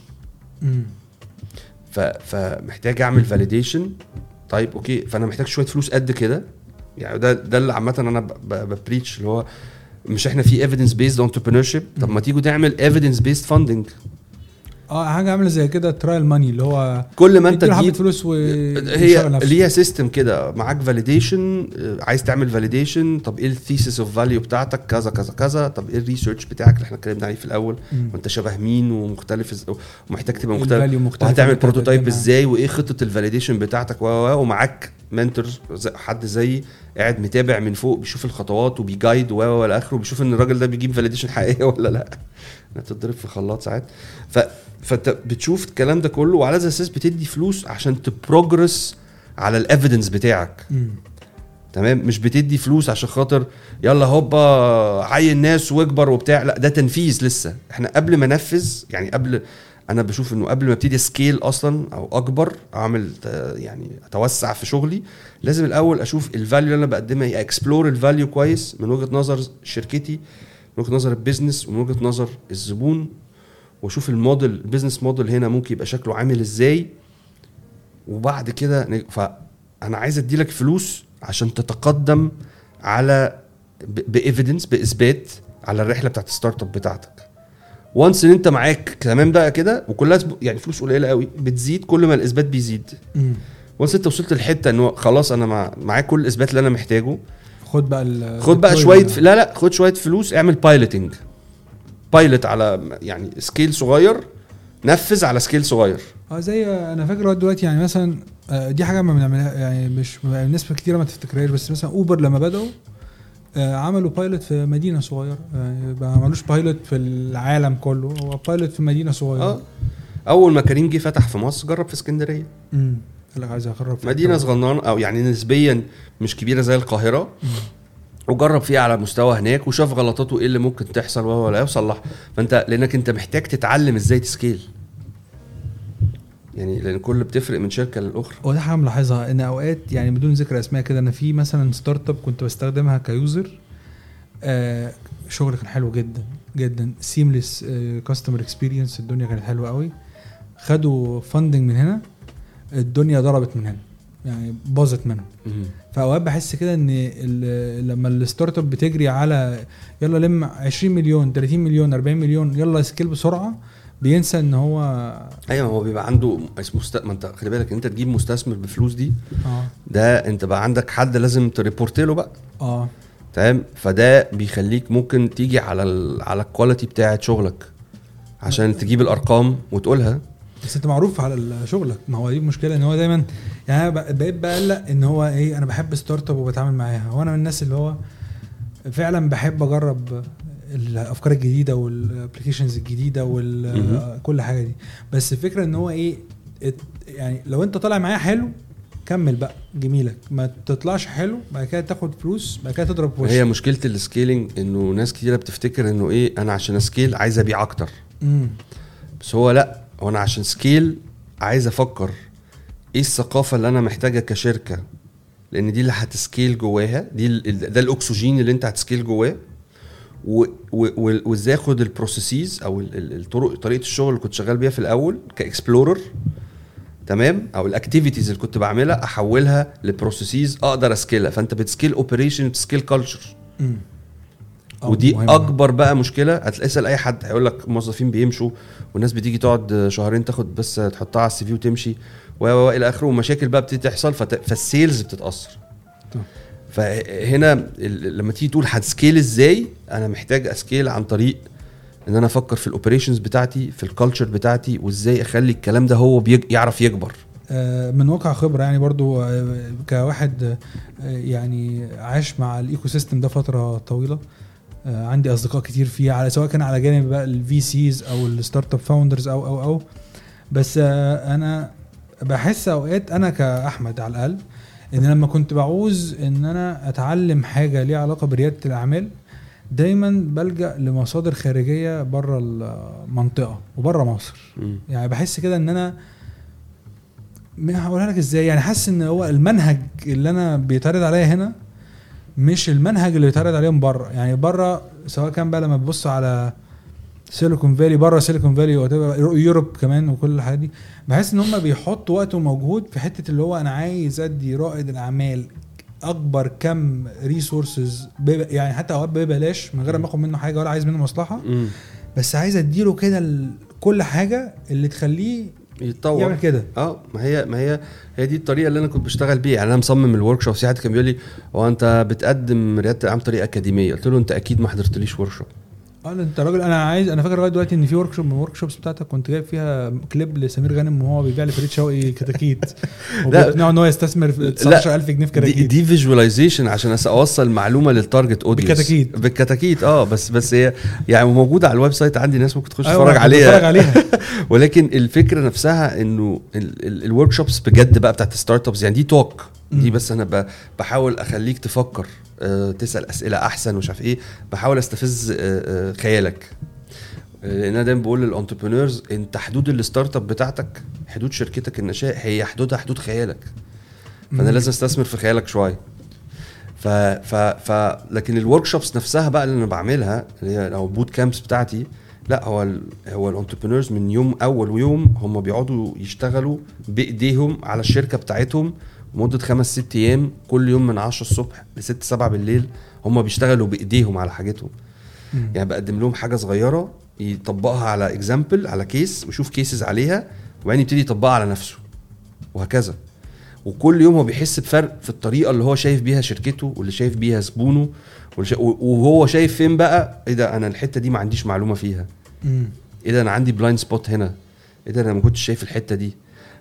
فمحتاج أعمل validation طيب okay فأنا محتاج شوية فلوس قد كده. يعني ده ده اللي عامة أنا ب preach اللي هو مش إحنا في evidence based entrepreneurship طب ما تيجوا نعمل evidence based funding آه حاجة عاملة زي كده trial money اللي هو كل ما انت تجيب فلوس و هي ليها system كده معاك validation عايز تعمل validation طب إيه ال thesis of value بتاعتك؟ كذا كذا كذا. طب إيه ال research بتاعك اللي إحنا اتكلمنا عليه في الأول؟ وأنت شبه مين ومختلف ومحتاج تبقى مختلف. وهتعمل prototype. إزاي؟ وإيه خطة ال validation بتاعتك؟ و ومعاك mentor حد زيي قاعد متابع من فوق بيشوف الخطوات وبي guide و و إلى اخره وبيشوف إن الراجل ده بيجيب validation حقيقية ولا لأ. انها تضرب في خلاط ساعات. ف فانت بتشوف الكلام ده كله وعلى هذا الاساس بتدي فلوس عشان ت progress على ال evidence بتاعك. تمام؟ مش بتدي فلوس عشان خاطر يلا هوبا عين ناس واكبر وبتاع. لا ده تنفيذ لسه. إحنا قبل ما انفذ يعني قبل أنا بشوف إنه قبل ما أبتدي scale أصلا أو أكبر أعمل يعني أتوسع في شغلي لازم الأول أشوف ال value اللي أنا بقدمها. explore ال value كويس من وجهة نظر شركتي. من وجهة نظر ال business ومن وجهة نظر الزبون وأشوف ال model ال business model هنا ممكن يبقى شكله عامل إزاي. وبعد كده فانا عايز أديلك فلوس عشان تتقدم على ب evidence بإثبات على الرحلة بتاعت ال startup بتاعتك. و once إن أنت معاك تمام بقى كده؟ وكلها يعني فلوس قليلة قوي بتزيد كل ما الإثبات بيزيد. و once أنت وصلت للحته إن خلاص أنا مع معاك كل الإثبات اللي أنا محتاجه. خد بقى ال خد بقى شوية ف... لا لا خد شوية فلوس اعمل piloting pilot على يعني scale صغير نفذ على scale صغير. آه زي أنا فاكر لغاية دلوقتي يعني مثلا آه، دي حاجة ما بنعملها يعني مش ما- الناس كتير ما تفتكرهاش بس مثلا اوبر لما بدأوا آه، عملوا pilot في مدينة صغيرة. يعني ما عملوش pilot في العالم كله هو pilot في مدينة صغيرة. آه أول ما كريم جه فتح في مصر جرب في اسكندرية. امم قال لك عايز اجرب في مدينة. صغننة أو يعني نسبيا مش كبيرة زي القاهرة. وجرب فيها على مستوى هناك وشاف غلطاته إيه اللي ممكن تحصل وهو لا يصلح فأنت لأنك أنت محتاج تتعلم إزاي ت scale. يعني لأن كل بتفرق من شركة للأخرى. هو ده حاجة ملاحظها. إن أوقات يعني بدون ذكر أسماء كده أنا في مثلا startup كنت بستخدمها ك user آه شغل كان حلو جدا جدا. seamless customer experience الدنيا كانت حلوة قوي. خدوا funding من هنا. الدنيا ضربت من هنا يعني باظت منهم. فأوقات بحس كده إن لما ال startup بتجري على يلا لم 20 مليون 30 مليون 40 مليون يلا scale بسرعة بينسى إن هو أيوه هو بيبقى عنده اسمه مست... ما أنت خلي بالك أنت تجيب مستثمر بفلوس دي آه. ده أنت بقى عندك حد لازم ت report له بقى. آه. تمام؟ فده بيخليك ممكن تيجي على ال... على ال quality بتاعة شغلك عشان تجيب الأرقام وتقولها. بس انت معروف على شغلك. ما هو دي المشكلة ان هو دايما يعني أنا بق- بقيت بقلق ان هو إيه أنا بحب startup وبتعامل معاها. هو أنا من الناس اللي هو فعلا بحب اجرب الأفكار الجديدة وال applications الجديدة. وكل حاجة دي. بس الفكرة ان هو إيه يعني لو انت طالع معايا حلو كمل بقى جميلك. ما تطلعش حلو بعد كده تاخد فلوس بعد كده تضرب في هي وشك مشكلة ال scaling انه ناس كتيرة بتفتكر انه إيه أنا عشان أ scale عايز ابيع أكتر. امم بس هو لا هو أنا عشان scale عايز أفكر إيه الثقافة اللي أنا محتاجها كشركة لأن دي اللي هت scale جواها دي ده الأكسجين اللي انت هت scale جواه وازاي اخد ال processes أو ال- ال- الطرق طريقة الشغل اللي كنت شغال بيها في الأول ك explorer تمام؟ أو ال activities اللي كنت بعملها احولها ل processes أقدر أ scale ها. فانت بت scale operation بت scale culture امم ودي أكبر بقى مشكلة هتسأل أي حد هيقول لك موظفين بيمشوا والناس بتيجي تقعد شهرين تاخد بس تحطها على ال CV وتمشي و إلى آخره ومشاكل بقى بتبتدي تحصل فت... فال sales بتتأثر. طبعا. فهنا لما تيجي تقول هت scale إزاي أنا محتاج أ scale عن طريق إن أنا أفكر في ال operations بتاعتي في ال culture بتاعتي وإزاي أخلي الكلام ده هو بيج... يعرف يكبر. آه، من واقع خبرة يعني برضو آه، كواحد آه، يعني عاش مع ال ecosystem ده فترة طويلة آه، عندي أصدقاء كتير فيه على سواء كان على جانب بقى ال VCs أو ال startup founders أو أو أو. بس آه، أنا بحس أوقات أنا كأحمد على الأقل إن لما كنت بعوز إن أنا أتعلم حاجة ليها علاقة بريادة الأعمال دايما بلجأ لمصادر خارجية بره المنطقة وبره مصر. مم. يعني بحس كده إن أنا هقولها لك إزاي؟ يعني حاسس إن هو المنهج اللي أنا بيتعرض عليا هنا مش المنهج اللي بيتعرض عليا من بره. يعني بره سواء كان بقى لما تبص على سيليكون فالي بره سيليكون فالي Europe كمان وكل الحاجات دي بحس إن هم بيحطوا وقت ومجهود في حتة اللي هو أنا عايز أدي رائد الأعمال أكبر كم resources يعني حتى أوقات ببلاش من غير ما آخد منه حاجة ولا عايز منه مصلحة. بس عايز أديله كده كل حاجة اللي تخليه يتطور. يعمل كده. آه ما هي ما هي هي دي الطريقة اللي أنا كنت بشتغل بيها. يعني أنا مصمم ال workshop. في حد كان بيقول لي هو أنت بتقدم ريادة الأعمال بطريقة أكاديمية؟ قلت له أنت أكيد ما حضرتليش workshop آه انت راجل أنا عايز أنا فاكر لغاية دلوقتي إن في workshop من ال workshops بتاعتك كنت جايب فيها كليب لسمير غانم وهو بيبيع لفريد شوقي كتاكيت. وبيقنعه ان هو يستثمر في 19000 جنيه في دي, كتاكيت. دي visualization عشان أوصل معلومة لل target audience بالكتاكيت. بالكتاكيت آه بس بس هي يعني موجودة على ال website عندي ناس ممكن تخش أيوة، تتفرج كنت عليها. بتفرج عليها. ولكن الفكرة نفسها إنه ال workshops بجد بقى بتاعت ال startups يعني دي talk دي. بس أنا بحاول أخليك تفكر. تسأل أسئلة أحسن ومش عارف إيه. بحاول أستفز آه، آه، خيالك. آه، لأن أنا دايما بقول لل entrepreneurs أنت حدود ال startup بتاعتك حدود شركتك الناشئة هي حدودها حدود خيالك. فأنا. لازم أستثمر في خيالك شوية. ف ف ف لكن ال workshops نفسها بقى اللي أنا بعملها اللي هي أو boot camps بتاعتي لا هو ال هو ال entrepreneurs من يوم أول ويوم هم بيقعدوا يشتغلوا بإيديهم على الشركة بتاعتهم مدة خمس ست أيام كل يوم من 10 الصبح ل 6 7 بالليل هم بيشتغلوا بإيديهم على حاجتهم. مم. يعني بقدم لهم حاجة صغيرة يطبقها على example على case ويشوف cases عليها وبعدين يبتدي يطبقها على نفسه. وهكذا. وكل يوم هو بيحس بفرق في الطريقة اللي هو شايف بيها شركته واللي شايف بيها زبونه شا- وهو شايف فين بقى؟ إيه ده أنا الحتة دي ما عنديش معلومة فيها. مم. إيه ده أنا عندي blind spot هنا. إيه ده أنا ما كنتش شايف الحتة دي.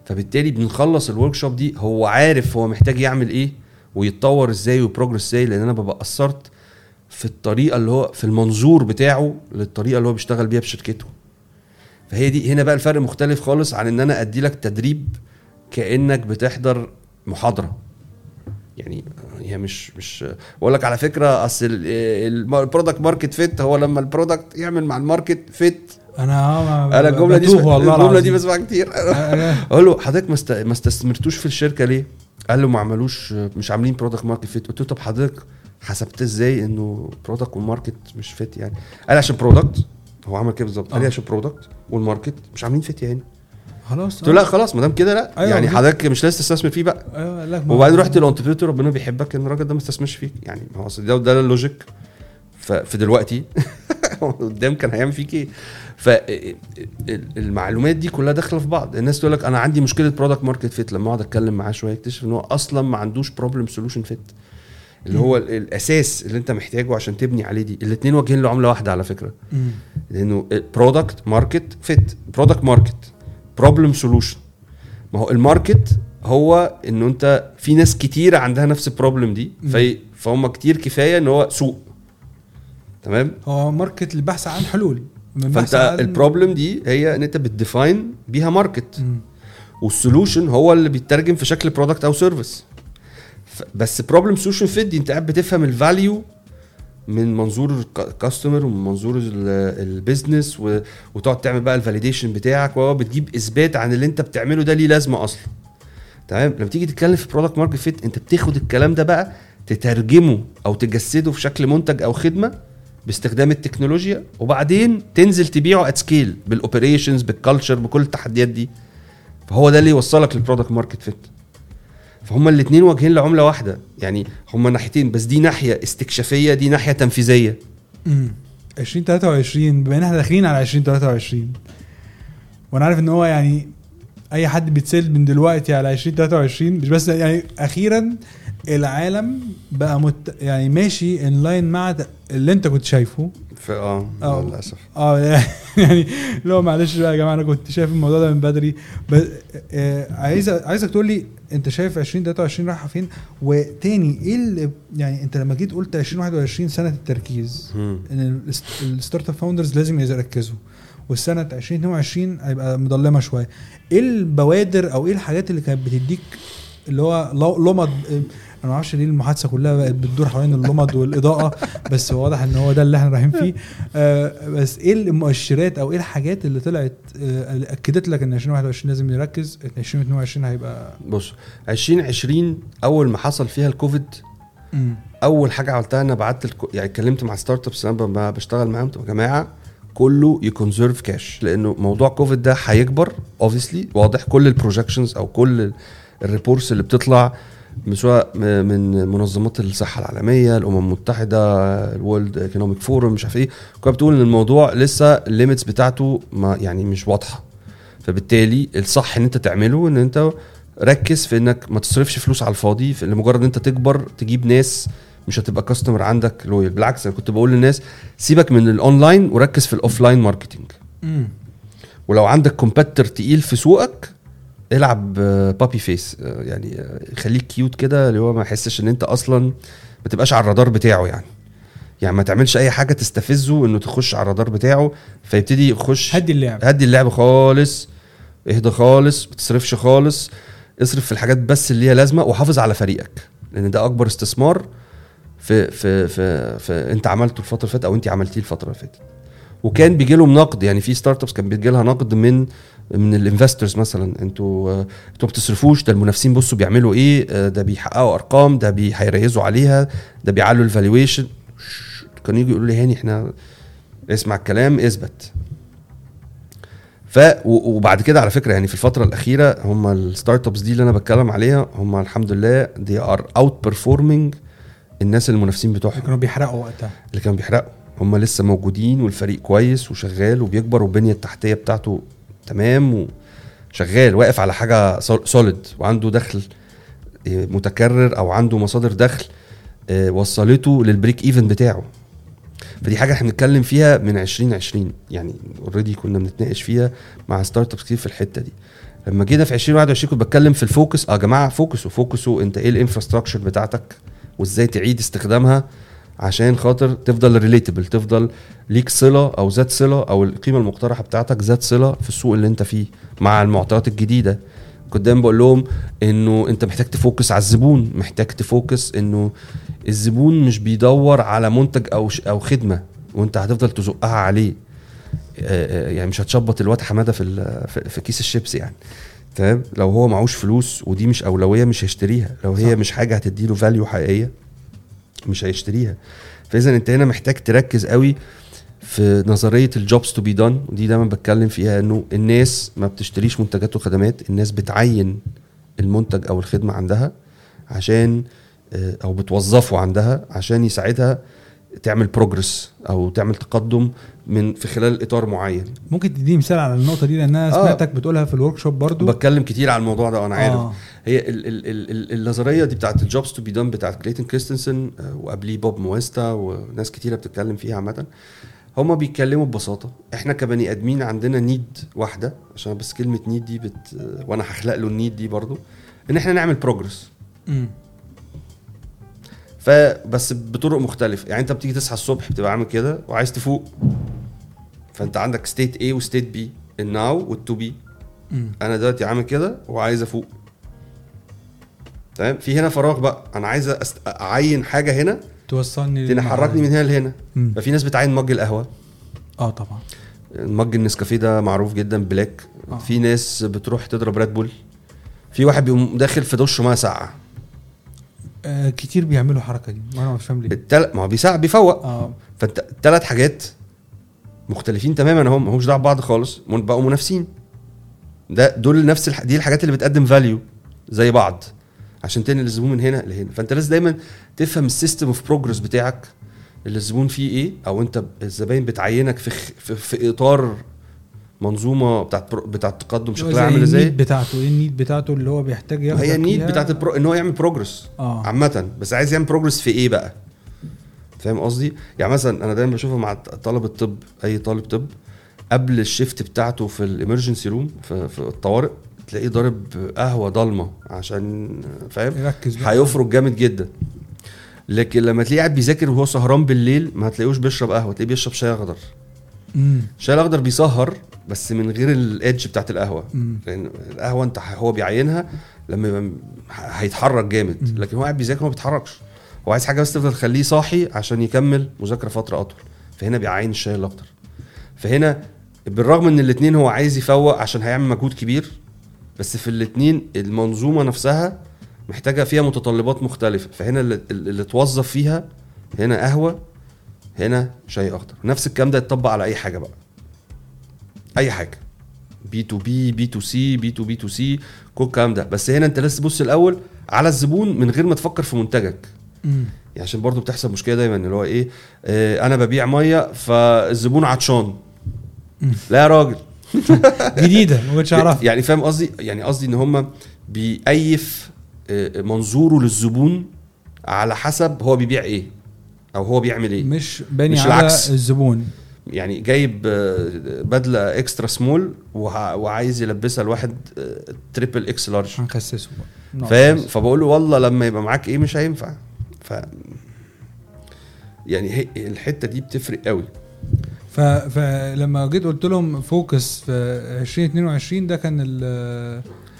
فبالتالي بنخلص ال workshop دي هو عارف هو محتاج يعمل إيه ويتطور إزاي وي progress إزاي لأن أنا ببقى اثرت في الطريقة اللي هو في المنظور بتاعه للطريقة اللي هو بيشتغل بيها بشركته. فهي دي هنا بقى الفرق مختلف خالص عن إن أنا أدي لك تدريب كأنك بتحضر محاضرة. يعني هي مش مش بقول لك على فكرة أصل ال product market fit هو لما ال product يعمل مع ال market fit أنا آه أنا الجملة دي والله الجملة دي. بسمعها كتير أقول له حضرتك ما ما استثمرتوش في الشركة ليه؟ قال له ما عملوش مش عاملين product market fit قلت له طب حضرتك حسبت إزاي إنه product وال market مش fit يعني؟ قال عشان product هو عمل كده بالظبط قال آه. عشان product وال market مش عاملين fit يعني خلاص قلت له لا خلاص ما دام كده لا أيوة يعني. حضرتك مش لازم تستثمر فيه بقى أيوه لا وبعدين رحت لل entrepreneur ربنا بيحبك إن الراجل ده ما استثمرش فيك يعني ما هو ده ده ال logic دلوقتي قدام كان هيعمل فيك إيه؟ فالمعلومات دي كلها داخلة في بعض. الناس تقول لك أنا عندي مشكلة product market fit لما أقعد أتكلم معاه شوية أكتشف إن هو أصلا ما عندوش problem solution fit اللي هو ال- الأساس اللي أنت محتاجه عشان تبني عليه دي. الاثنين وجهين لعملة واحدة على فكرة. مم. لأنه product market fit product market problem solution ما هو ال market هو إنه أنت في ناس كتيره عندها نفس ال problem دي. فهم كتير كفاية إن هو سوق. تمام؟ هو market للبحث عن حلول. فأنت عن- ال problem دي هي إن أنت بت define بيها market. وال solution هو اللي بيترجم في شكل product أو service بس problem solution fit دي أنت قاعد بتفهم ال value من منظور ال customer ومن منظور ال business وتقعد تعمل بقى ال validation بتاعك بتجيب إثبات عن اللي أنت بتعمله ده ليه لازمة أصلا. تمام؟ لما تيجي تتكلم في product market fit أنت بتاخد الكلام ده بقى تترجمه أو تجسده في شكل منتج أو خدمة باستخدام التكنولوجيا وبعدين تنزل تبيعه at scale بال operations بال culture بكل التحديات دي. فهو ده اللي يوصلك لل product market fit فهم الاثنين وجهين لعملة واحدة. يعني هم ناحيتين بس دي ناحية استكشافية دي ناحية تنفيذية. مم. 2023 بما إن إحنا داخلين على 2023 وأنا عارف إن هو يعني أي حد بيتسال من دلوقتي على 2023 مش بس يعني أخيرا العالم بقى مت يعني ماشي ان لاين مع اللي انت كنت شايفه. ف آه آه. للأسف. آه يعني لو معلش بقى يا جماعة أنا كنت شايف الموضوع ده من بدري. بس آه عايز عايزك تقول لي أنت شايف 2023 رايحة فين؟ وتاني إيه اللي يعني أنت لما جيت قلت 2021 سنة التركيز. إن ال startup founders لازم يركزوا. والسنة 2022 هيبقى مضلمة شوية. إيه البوادر أو إيه الحاجات اللي كانت بتديك اللي هو لمض أنا ما أعرفش ليه المحادثة كلها بقت بتدور حوالين اللمض والإضاءة بس واضح إن هو ده اللي إحنا رايحين فيه. آه بس إيه المؤشرات أو إيه الحاجات اللي طلعت آه اللي أكدت لك إن 2021 لازم يركز 2022 هيبقى؟ بص 2020 أول ما حصل فيها الكوفيد أول حاجة عملتها أنا بعت الكو... يعني اتكلمت مع startups أنا بشتغل معاهم يا جماعة كله ي conserve cash لأنه موضوع كوفيد ده هيكبر obviously واضح كل ال projections أو كل ال reports اللي بتطلع سواء من منظمات الصحة العالمية الأمم المتحدة ال World Economic Forum مش عارف إيه. كلها بتقول إن الموضوع لسه ال limits بتاعته ما يعني مش واضحة. فبالتالي الصح إن أنت تعمله إن أنت ركز في إنك ما تصرفش فلوس على الفاضي في لمجرد إن أنت تكبر تجيب ناس مش هتبقى customer عندك loyal بالعكس أنا كنت بقول للناس سيبك من الاونلاين وركز في ال offline marketing ولو عندك competitor تقيل في سوقك العب baby face يعني آه، خليك cute كده اللي هو ما يحسش ان انت أصلا ما تبقاش على الرادار بتاعه يعني. يعني ما تعملش اي حاجة تستفزه انه تخش على الرادار بتاعه فيبتدي يخش هدي اللعب. هدي اللعب خالص اهدى خالص ما تصرفش خالص اصرف في الحاجات بس اللي هي لازمة وحافظ على فريقك. لأن ده أكبر استثمار في في في, في أنت عملته الفترة اللي فاتت أو أنت عملتيه الفترة اللي فاتت. وكان بيجي لهم نقد يعني في startups كان بيجي لها نقد من من ال investors مثلا. أنتوا أنتوا ما بتصرفوش ده المنافسين بصوا بيعملوا إيه؟ آه، ده بيحققوا أرقام ده هي raise وا عليها ده بيعلوا ال valuation كانوا يجوا يقولوا لي هاني إحنا اسمع الكلام اثبت. ف وبعد كده على فكرة يعني في الفترة الأخيرة هم ال startups دي اللي أنا بتكلم عليها هم الحمد لله they are outperforming الناس المنافسين بتوعهم. كانوا بيحرقوا وقتها. اللي كانوا بيحرقوا. هم لسه موجودين والفريق كويس وشغال وبيكبر والبنية التحتية بتاعته تمام وشغال واقف على حاجة solid وعنده دخل آه، متكرر أو عنده مصادر دخل آه، وصلته لل break even بتاعه. فدي حاجة إحنا بنتكلم فيها من 2020 يعني already كنا بنتناقش فيها مع startups كتير في الحتة دي. لما جينا في 2021 كنت بتكلم في ال focus آه يا جماعة focus وا focus وا أنت إيه ال infrastructure بتاعتك؟ وإزاي تعيد استخدامها؟ عشان خاطر تفضل relatable تفضل ليك صلة أو ذات صلة أو القيمة المقترحة بتاعتك ذات صلة في السوق اللي أنت فيه مع المعطيات الجديدة. كنت دايما بقول لهم إنه أنت محتاج ت focus على الزبون محتاج ت focus إنه الزبون مش بيدور على منتج أو أو خدمة وأنت هتفضل تزقها عليه. يعني مش هتشبط الواد حمادة في ال- في- في كيس الشيبس يعني. تمام لو هو معهوش فلوس ودي مش أولوية مش هيشتريها. لو هي صح. مش حاجة هتديله value حقيقية. مش هيشتريها. فاذا أنت هنا محتاج تركز قوي في نظرية ال jobs to be done ودي دايما بتكلم فيها إنه الناس ما بتشتريش منتجات وخدمات الناس بتعين المنتج أو الخدمة عندها عشان آه، أو بتوظفه عندها عشان يساعدها تعمل progress أو تعمل تقدم من في خلال إطار معين. ممكن تديني مثال على النقطة دي؟ لأن أنا آه. سمعتك بتقولها في ال workshop برضو. بتكلم كتير على الموضوع ده وأنا عارف. آه. هي ال ال ال ال النظرية دي بتاعت ال jobs to be done بتاعت كلايتون كريستنسن آه، وقبليه بوب مويستا وناس كتيرة بتتكلم فيها عامة. هما بيتكلموا ببساطة. إحنا كبني آدمين عندنا need واحدة عشان بس كلمة need دي بت وأنا هخلق له ال need دي برضو إن إحنا نعمل progress. فبس بطرق مختلفة. يعني أنت بتيجي تصحى الصبح بتبقى عامل كده وعايز تفوق. فانت عندك state A و state B ال now وال to be. أنا دلوقتي عامل كده وعايز أفوق. تمام؟ في هنا فراغ بقى. أنا عايز أست... أعين حاجة هنا توصلني تحركني من هنا لهنا. ففي ناس بتعين mug القهوة. آه طبعا. mug النسكافيه ده معروف جدا black. آه. في ناس بتروح تضرب ريد بول في واحد بيقوم داخل في دش ميه ساقعة. آه كتير بيعملوا الحركه دي وأنا مش فاهم ليه. التل... ما هو بيساعد بيفوق. آه. فانت الثلاث حاجات مختلفين تماما هم ماهوش دعوة ببعض خالص بقوا منافسين. ده دول نفس الح... دي الحاجات اللي بتقدم value زي بعض. عشان تنقل الزبون من هنا لهنا. فأنت لازم دايما تفهم ال system of progress بتاعك. اللي الزبون فيه إيه؟ أو أنت الزباين بتعينك في خ... في, في إطار منظومة بتاعت pro... بتاعت تقدم زي شكلها عامل إزاي؟ ال need بتاعته. إيه ال need بتاعته اللي هو بيحتاج ياخد هي ال need بتاعت ال pro... إن هو يعمل progress آه. عامة. بس عايز يعمل progress في إيه بقى؟ فاهم قصدي؟ يعني مثلا أنا دايما بشوفها مع طلبة طب أي طالب طب قبل ال shift بتاعته في ال emergency room في, في الطوارئ تلاقيه ضارب قهوة ضلمة عشان فاهم؟ يركز. هيفرق جامد جدا لكن لما تلاقيه قاعد بيذاكر وهو سهران بالليل ما هتلاقيهوش بيشرب قهوة تلاقيه بيشرب شاي أخضر. الشاي الأخضر بيسهر بس من غير الايدج بتاعت القهوة مم. لأن القهوة أنت هو بيعينها لما هيتحرك جامد مم. لكن هو قاعد بيذاكر ما بيتحركش هو عايز حاجة بس تفضل تخليه صاحي عشان يكمل مذاكرة فترة أطول. فهنا بيعين الشاي الاخضر فهنا بالرغم إن الاثنين هو عايز يفوق عشان هيعمل مجهود كبير بس في الاثنين المنظومة نفسها محتاجة فيها متطلبات مختلفة. فهنا اللي, اللي توظف فيها هنا قهوة هنا شاي اخضر نفس الكلام ده يتطبق على أي حاجة بقى. أي حاجة. بي تو بي بي تو سي بي تو بي تو سي كل الكلام ده. بس هنا أنت لازم تبص الأول على الزبون من غير ما تفكر في منتجك. يعني عشان برضو بتحصل مشكلة دايما اللي هو إيه آه أنا ببيع مية فالزبون عطشان. لا يا راجل. جديدة ما كنتش أعرفها. يعني فاهم قصدي؟ يعني قصدي إن هم بيقيّف آه، منظوره للزبون على حسب هو بيبيع إيه أو هو بيعمل إيه. مش باني مش على العكس. الزبون. يعني جايب آه، بدلة extra small وع- وعايز يلبسها لواحد triple X large هنخسسه فاهم. فبقول له والله لما يبقى معاك إيه مش هينفع. ف يعني هي الحتة دي بتفرق قوي. ف... فلما جيت قلت لهم focus في 2022 ده كان ال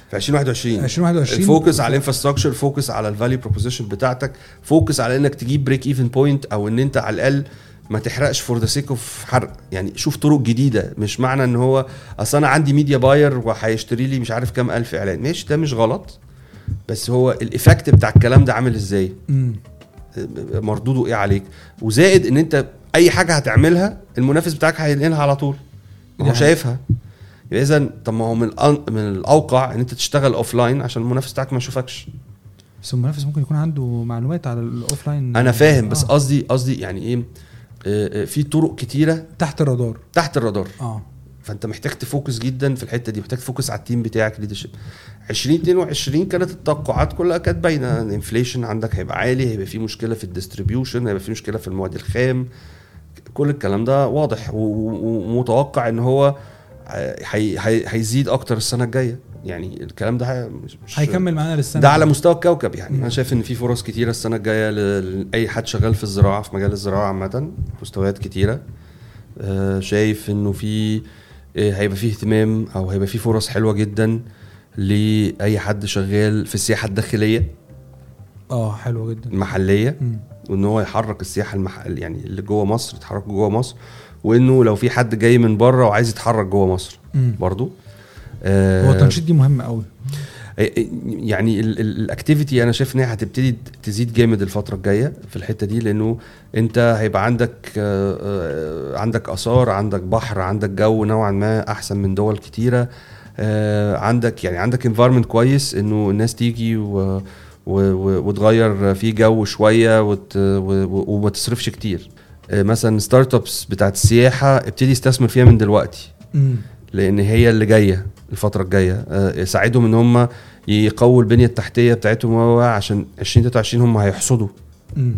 في 2021 2021 ال focus على ال infrastructure focus على ال value proposition بتاعتك focus على إنك تجيب break even point أو إن أنت على الأقل ما تحرقش for the sake of حرق. يعني شوف طرق جديدة مش معنى إن هو أصل أنا عندي media buyer وهيشتري لي مش عارف كام ألف إعلان. ماشي ده مش غلط. بس هو ال effect بتاع الكلام ده عامل إزاي. مردوده إيه عليك. وزائد إن أنت أي حاجة هتعملها المنافس بتاعك هينقلها على طول. هو دي شايفها. يبقى اذا طب ما هو من من الأوقع إن أنت تشتغل offline عشان المنافس بتاعك ما يشوفكش. بس المنافس ممكن يكون عنده معلومات على ال offline أنا فاهم بس آه. قصدي قصدي يعني إيه؟ آه، آه، في طرق كتيرة تحت الرادار. تحت الرادار. آه. فانت محتاج ت focus جدا في الحتة دي محتاج ت focus على ال team بتاعك leadership 2022 كانت التوقعات كلها كانت باينة. ال inflation عندك هيبقى عالي هيبقى في مشكلة في ال distribution هيبقى في مشكلة في المواد الخام. كل الكلام ده واضح ومتوقع إن هو هي- هي- هيزيد أكتر السنة الجاية. يعني الكلام ده مش هيكمل معانا للسنة ده على. مستوى الكوكب يعني. أنا شايف إن في فرص كتيرة السنة الجاية لأي حد شغال في الزراعة في مجال الزراعة عامة مستويات كتيرة. آه، شايف إنه في هيبقى فيه اهتمام أو هيبقى فيه فرص حلوة جدا لأي حد شغال في السياحة الداخلية. آه حلو جدا. المحلية. وإن هو يحرك السياحة المحل يعني اللي جوه مصر يتحرك جوه مصر. وإنه لو في حد جاي من بره وعايز يتحرك جوه مصر مم. برضو. آه، هو التنشيط دي مهمة قوي يعني الاكتيفيتي أنا شايف ان هي هتبتدي تزيد جامد الفترة الجاية في الحتة دي لأنه أنت هيبقى عندك آه، آه، عندك آثار عندك بحر عندك جو نوعا ما أحسن من دول كتيرة. آه، عندك يعني عندك environment كويس إنه الناس تيجي و وتغير فيه جو شوية وت- وما تصرفش كتير. مثلا startups بتاعت السياحة ابتدي استثمر فيها من دلوقتي. لأن هي اللي جاية الفترة الجاية. يساعدهم إن هم يقووا البنية التحتية بتاعتهم عشان 2023 هم هيحصدوا. مم.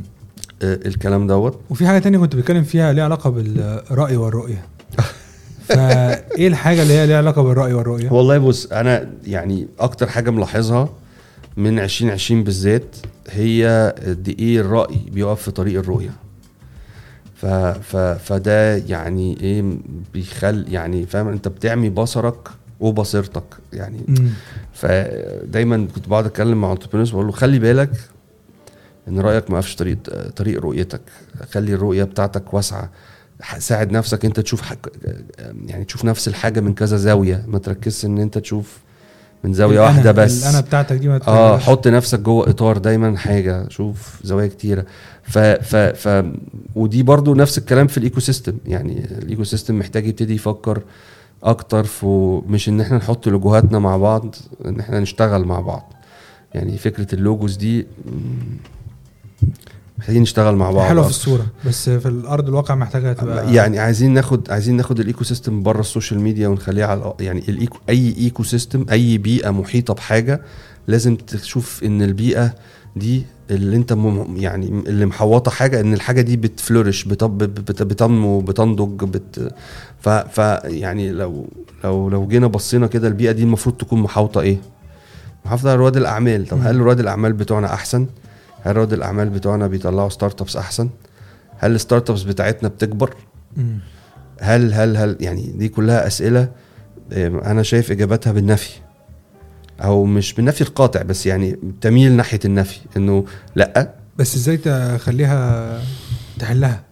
آه، الكلام دوت. وفي حاجة تانية كنت بتكلم فيها ليها علاقة بالرأي والرؤية. فايه الحاجة اللي هي ليها علاقة بالرأي والرؤية؟ والله بص أنا يعني أكتر حاجة ملاحظها من 2020 بالذات هي قد إيه الرأي بيقف في طريق الرؤية. ف ف فده يعني إيه بيخل يعني فاهم؟ أنت بتعمي بصرك وبصيرتك يعني. مم. فدايما كنت بقعد أتكلم مع انتربرينورز بقول له خلي بالك إن رأيك ما وقفش طريق طريق رؤيتك. خلي الرؤية بتاعتك واسعة. ساعد نفسك أنت تشوف حك... يعني تشوف نفس الحاجة من كذا زاوية. ما تركزش إن أنت تشوف من زاوية الأنا- واحدة بس. الانا بتاعتك دي ما آه. حط نفسك جوه إطار دايما حاجة. شوف زوايا كتيرة. ف ف ف ودي برضو نفس الكلام في ال ecosystem يعني ال ecosystem محتاج يبتدي يفكر أكتر في مش إن إحنا نحط لوجوهاتنا مع بعض إن إحنا نشتغل مع بعض يعني فكرة ال logos دي محتاجين نشتغل مع بعض حلوة في. الصورة بس في الأرض الواقع محتاجة تبقى يعني عايزين ناخد عايزين ناخد ال ecosystem بره ال social media ونخليها على يعني ال eco أي ecosystem أي بيئة محيطة بحاجة لازم تشوف إن البيئة دي اللي انت يعني اللي محوطة حاجة ان الحاجة دي بت flourish بتنمو بتنضج بت ف, ف يعني لو لو لو جينا بصينا كده البيئة دي المفروض تكون محاوطه إيه؟ محافظه على رواد الأعمال طب هل رواد الأعمال بتوعنا أحسن؟ هل رواد الأعمال بتوعنا بيطلعوا startups أحسن؟ هل ال startups بتاعتنا بتكبر؟ هل هل هل يعني دي كلها أسئلة آه، أنا شايف اجابتها بالنفي أو مش بالنفي القاطع بس يعني تميل ناحية النفي إنه لأ. بس إزاي تخليها تحلها؟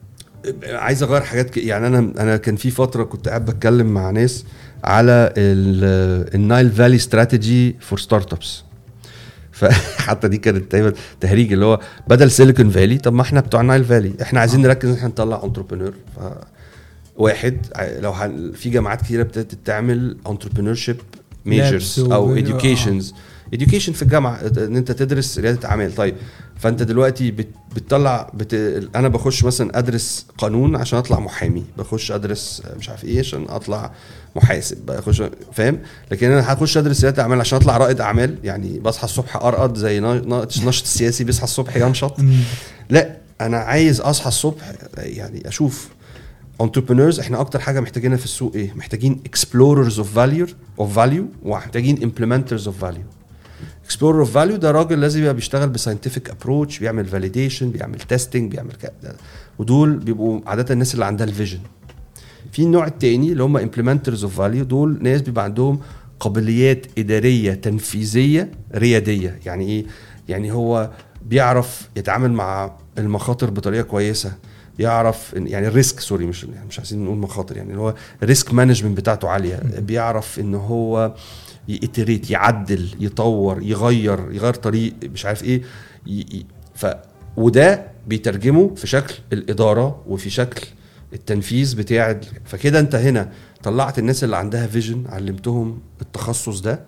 عايز أغير حاجات ك... يعني أنا أنا كان في فترة كنت قاعد بتكلم مع ناس على ال Nile Valley strategy for startups فحتى دي كانت دايما تهريج اللي هو بدل Silicon Valley طب ما إحنا بتوع Nile Valley إحنا عايزين نركز إن إحنا نطلع entrepreneur واحد لو. في جامعات كتيرة ابتدت تعمل entrepreneurship majors أو آه. educations. education في الجامعة إن أنت تدرس ريادة أعمال. طيب فأنت دلوقتي بت... بتطلع بت... أنا بخش مثلا أدرس قانون عشان أطلع محامي. بخش أدرس مش عارف إيه عشان أطلع محاسب. بخش فاهم؟ لكن أنا هخش أدرس ريادة أعمال عشان أطلع رائد أعمال. يعني بصحى الصبح أرقد زي نا- ناشط السياسي بيصحى الصبح ينشط. لا أنا عايز أصحى الصبح يعني أشوف entrepreneurs إحنا أكتر حاجة محتاجينها في السوق إيه؟ محتاجين explorers of value of value ومحتاجين implementers of value. Explorer of value ده راجل لازم يبقى بيشتغل ب scientific approach بيعمل validation بيعمل testing بيعمل كده ودول بيبقوا عادة الناس اللي عندها ال vision في النوع التاني اللي هم implementers of value دول ناس بيبقى عندهم قابليات إدارية تنفيذية ريادية. يعني إيه؟ يعني هو بيعرف يتعامل مع المخاطر بطريقة كويسة. يعرف يعني ال risk sorry مش مش عايزين نقول مخاطر يعني اللي هو ال risk management بتاعته عالية بيعرف إن هو ي iterate يعدل يطور يغير يغير طريق مش عارف إيه. ف وده بيترجمه في شكل الإدارة وفي شكل التنفيذ بتاع فكده أنت هنا طلعت الناس اللي عندها vision علمتهم التخصص ده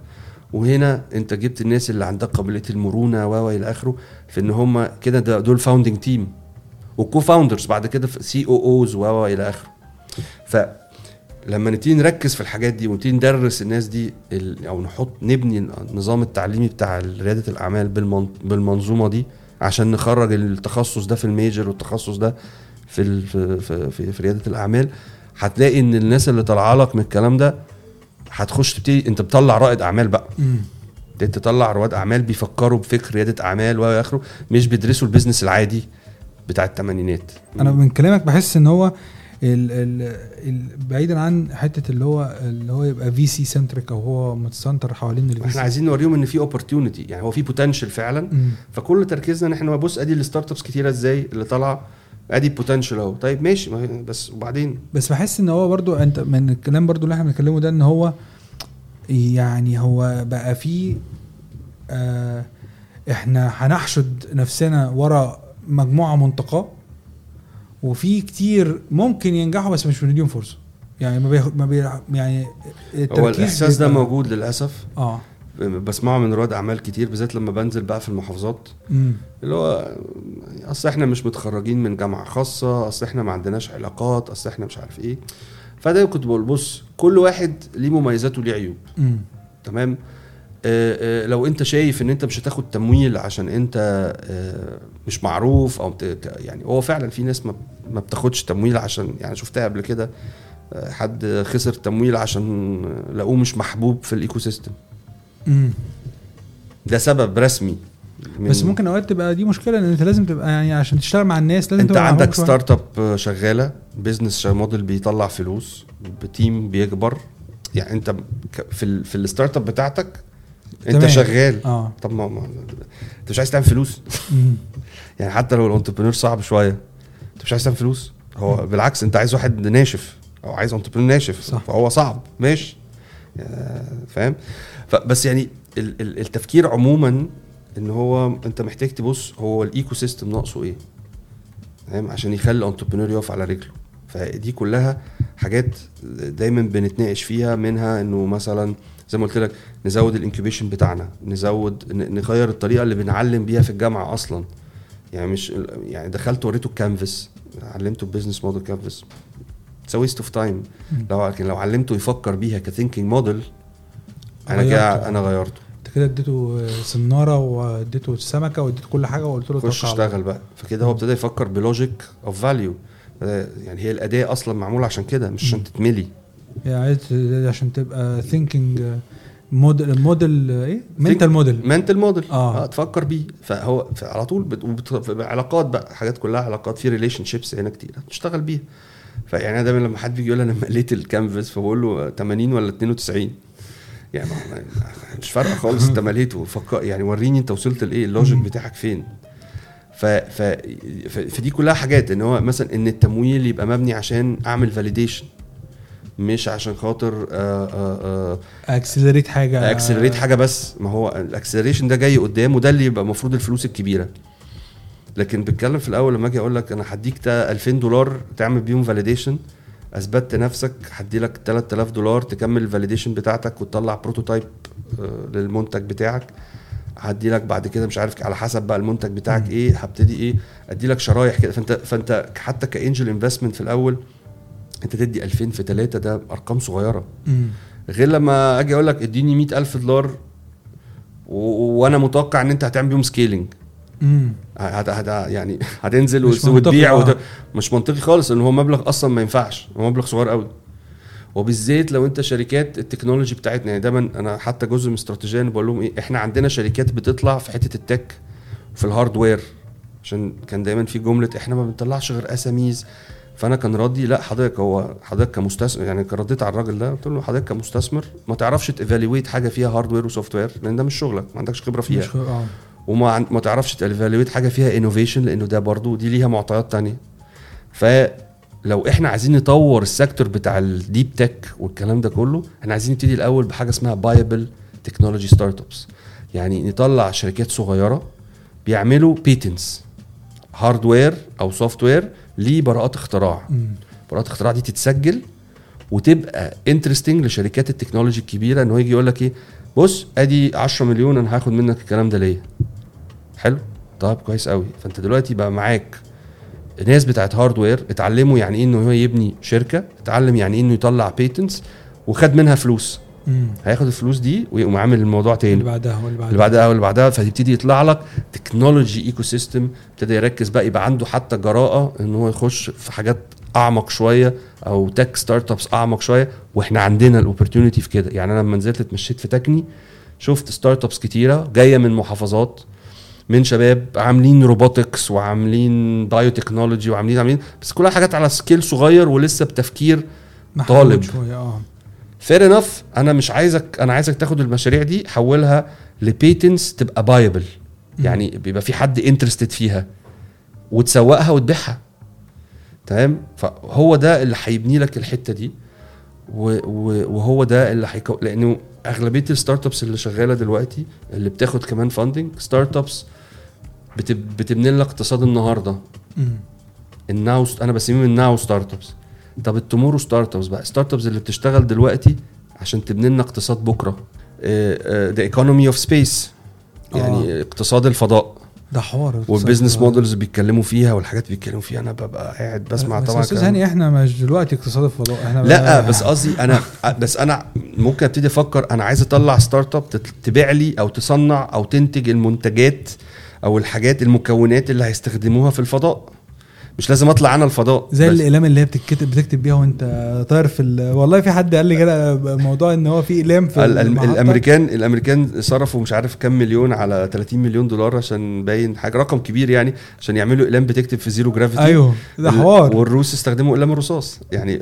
وهنا أنت جبت الناس اللي عندها قابلية المرونة و إلى آخره في إن هم كده ده- دول founding team و co-founders بعد كده COOs و إلى آخره. فلما نبتدي نركز في الحاجات دي ونبتدي ندرس الناس دي ال- أو نحط نبني النظام التعليمي بتاع ريادة الأعمال بالمن- بالمنظومة دي عشان نخرج التخصص ده في ال major والتخصص ده في في في, في, في ريادة الأعمال. هتلاقي إن الناس اللي طالعة لك من الكلام ده هتخش تبتدي أنت بتطلع رائد أعمال بقى. تطلع رواد أعمال بيفكروا بفكر ريادة أعمال والى آخره مش بيدرسوا ال business العادي. بتاع الثمانينات أنا من كلامك بحس إن هو ال ال ال بعيدا عن حتة اللي هو اللي هو يبقى VC centric أو هو متسنتر حوالين ال VC إحنا عايزين نوريهم إن في opportunity يعني هو في potential فعلا. فكل تركيزنا إن إحنا بص أدي ال startups كتيرة إزاي اللي طالعة. أدي potential أهو. طيب ماشي. بس وبعدين؟ بس بحس إن هو برضو أنت من الكلام برضو اللي إحنا بنتكلمه ده إن هو يعني هو بقى فيه آه إحنا هنحشد نفسنا ورا مجموعة منتقاه وفي كتير ممكن ينجحوا بس مش بنديهم فرصة. يعني ما بياخد ما بي يعني هو الإحساس ده موجود للأسف. آه. بسمعه من رواد أعمال كتير بالذات لما بنزل بقى في المحافظات. اللي هو أصل إحنا مش متخرجين من جامعة خاصة أصل إحنا ما عندناش علاقات أصل إحنا مش عارف إيه. فده كنت بقول بص كل واحد ليه مميزاته وليه عيوب. امم تمام؟ لو انت شايف ان انت مش هتاخد تمويل عشان انت آه، مش معروف أو يعني هو فعلا في ناس ما بتاخدش تمويل عشان يعني شفتها قبل كده آه، حد خسر تمويل عشان لقوه مش محبوب في ال ecosystem ده سبب رسمي بس ممكن أوقات تبقى دي مشكلة إن أنت لازم تبقى يعني عشان تشتغل مع الناس لازم انت تبقى عندك. start up شغالة business model بيطلع فلوس ب team بيكبر يعني انت في ال في ال startup بتاعتك انت تمام. شغال. آه. طب ما, ما انت مش عايز تعمل فلوس. يعني حتى لو ال entrepreneur صعب شوية انت مش عايز تعمل فلوس. هو بالعكس انت عايز واحد ناشف. أو عايز entrepreneur ناشف. صح. فهو صعب. ماشي. فاهم؟ فبس يعني ال- ال- التفكير عموما إن هو أنت محتاج تبص هو ال ecosystem ناقصه إيه؟ فاهم؟ عشان يخلي ال entrepreneur يقف على رجله. فدي كلها حاجات دايما بنتناقش فيها منها إنه مثلا زي ما قلت لك نزود ال incubation بتاعنا نزود نغير الطريقة اللي بنعلم بيها في الجامعة أصلا. يعني مش يعني دخلت وريته الكانفاس علمته ال business model canvas. it's waste of time لو لكن لو علمته يفكر بيها ك thinking model أنا غيرته. كده أنا غيرته. أنت كده اديته سنارة واديته سمكة واديته كل حاجة وقلت له خش. اشتغل بقى. فكده هو ابتدى يفكر ب logic of value يعني هي الأداة أصلا معمولة عشان كده مش عشان تتملي. يعني عشان تبقى thinking model model إيه؟ mental model mental model. آه. تفكر بيه. فهو على طول بت... علاقات بقى حاجات كلها علاقات في relationships هنا كتير. تشتغل بيها. فيعني أنا دايما لما حد بيجي يقول أنا مليت الكانفاس فبقول له 80 ولا 92 يعني مش فارقة خالص انت مليته فكر يعني وريني انت وصلت لإيه ال logic بتاعك فين. ف... ف... فدي كلها حاجات إن هو مثلا إن التمويل يبقى مبني عشان أعمل validation مش عشان خاطر آه آه آه accelerate حاجة. accelerate حاجة بس. ما هو ال acceleration ده جاي قدام وده اللي يبقى المفروض الفلوس الكبيرة. لكن بتكلم في الأول لما أجي أقول لك أنا هديك تا 2000 دولار تعمل بيهم validation اثبتت نفسك هدي لك 3000 دولار تكمل ال validation بتاعتك وتطلع prototype للمنتج بتاعك. هدي لك بعد كده مش عارف على حسب بقى المنتج بتاعك. إيه هبتدي إيه أدي لك شرايح كده. فأنت فأنت حتى ك angel investment في الأول انت تدي 2000 في 3 ده أرقام صغيرة مم. غير لما أجي أقول لك اديني 100000 دولار و- وأنا متوقع إن أنت هتعمل بيهم scaling. هت هت يعني هتنزل مش وت- وتبيع آه. وت... مش منطقي خالص ان هو مبلغ أصلا ما ينفعش هو مبلغ صغير قوي وبالذات لو أنت شركات ال technology بتاعتنا يعني دايما أنا حتى جزء من استراتيجية بقول لهم إيه إحنا عندنا شركات بتطلع في حتة ال tech في ال hardware عشان كان دايما في جملة إحنا ما بنطلعش غير SMEs فانا كان ردي لا حضرتك هو حضرتك كمستثمر يعني رديت على الراجل ده قلت له حضرتك كمستثمر ما تعرفش ت evaluate حاجة فيها hardware و software لأن ده مش شغلك ما عندكش خبرة فيها. مش آه. وما عن- ما تعرفش ت evaluate حاجة فيها innovation لأنه ده برضو دي ليها معطيات تانية. فلو إحنا عايزين نطور ال sector بتاع ال deep tech والكلام ده كله إحنا عايزين نبتدي الأول بحاجة اسمها buyable technology startups يعني نطلع شركات صغيرة بيعملوا patents hardware أو software لبراءات اختراع مم. براءات اختراع دي تتسجل وتبقى interesting لشركات ال technology الكبيرة إن هو يجي يقول لك إيه بص أدي 10 مليون أنا هاخد منك الكلام ده ليه حلو طيب كويس قوي فأنت دلوقتي بقى معاك ناس بتاعت hardware اتعلموا يعني إيه انه هو يبني شركة اتعلم يعني إيه إنه يطلع patents وخد منها فلوس. هياخد الفلوس دي ويقوم عامل الموضوع اللي تاني بعدها واللي بعدها. اللي بعدها واللي بعدها فتبتدي يطلع لك technology ecosystem ابتدى يركز بقى يبقى عنده حتى جراءة إن هو يخش في حاجات أعمق شوية أو tech startups أعمق شوية. وإحنا عندنا ال opportunity في كده. يعني أنا لما نزلت اتمشيت في Techne شفت startups كتيرة جاية من محافظات من شباب عاملين robotics وعاملين biotechnology وعاملين عاملين بس كلها حاجات على scale صغير ولسه بتفكير طالب. شوية آه. fair enough أنا مش عايزك أنا عايزك تاخد المشاريع دي حولها ل patents تبقى buyable يعني بيبقى في حد interested فيها. وتسوقها وتبيعها. تمام؟ فهو ده اللي هيبني لك الحتة دي. وهو ده اللي هيكو لأنه أغلبية ال startups اللي شغالة دلوقتي اللي بتاخد كمان funding startups بتبني لك اقتصاد النهارده. ال now أنا بسميهم ال now startups طب ال tomorrow startups بقى startups اللي بتشتغل دلوقتي عشان تبني لنا اقتصاد بكرة the economy of space يعني آه. اقتصاد الفضاء ده حوار وال business. models بيتكلموا فيها والحاجات بيتكلموا فيها أنا ببقى قاعد بسمع بس طبعا أستاذ كلام. هاني إحنا مش دلوقتي اقتصاد الفضاء إحنا لا بس قصدي أنا بس أنا ممكن أبتدي أفكر أنا عايز أطلع startup تبيع لي أو تصنع أو تنتج المنتجات أو الحاجات المكونات اللي هيستخدموها في الفضاء مش لازم اطلع أنا الفضاء. زي بس. الإقلام اللي هي بتتكتب بتكتب بيها وانت طاير في ال... والله في حد قال لي كده موضوع إن هو في إقلام في ال- المحطة. الأمريكان الأمريكان صرفوا مش عارف كام مليون على 30 مليون دولار عشان باين حاجة رقم كبير يعني عشان يعملوا إقلام بتكتب في zero gravity أيوه ده حوار. والروس استخدموا إقلام الرصاص. يعني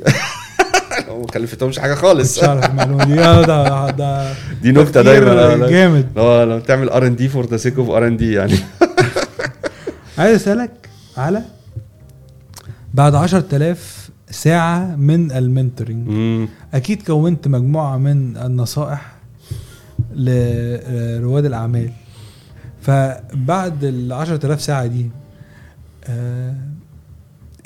ما كلفتهمش حاجة خالص. مش عارف المعلومة دي. آه، ده ده دي نكتة دايما. لا- جامد. لو لو تعمل ار ان دي فور ذا سيك اوف ار ان دي يعني. عايز أسألك على بعد 10000 ساعة من ال mentoring. أكيد كونت مجموعة من النصائح لرواد الأعمال فبعد ال 10000 ساعة دي آه،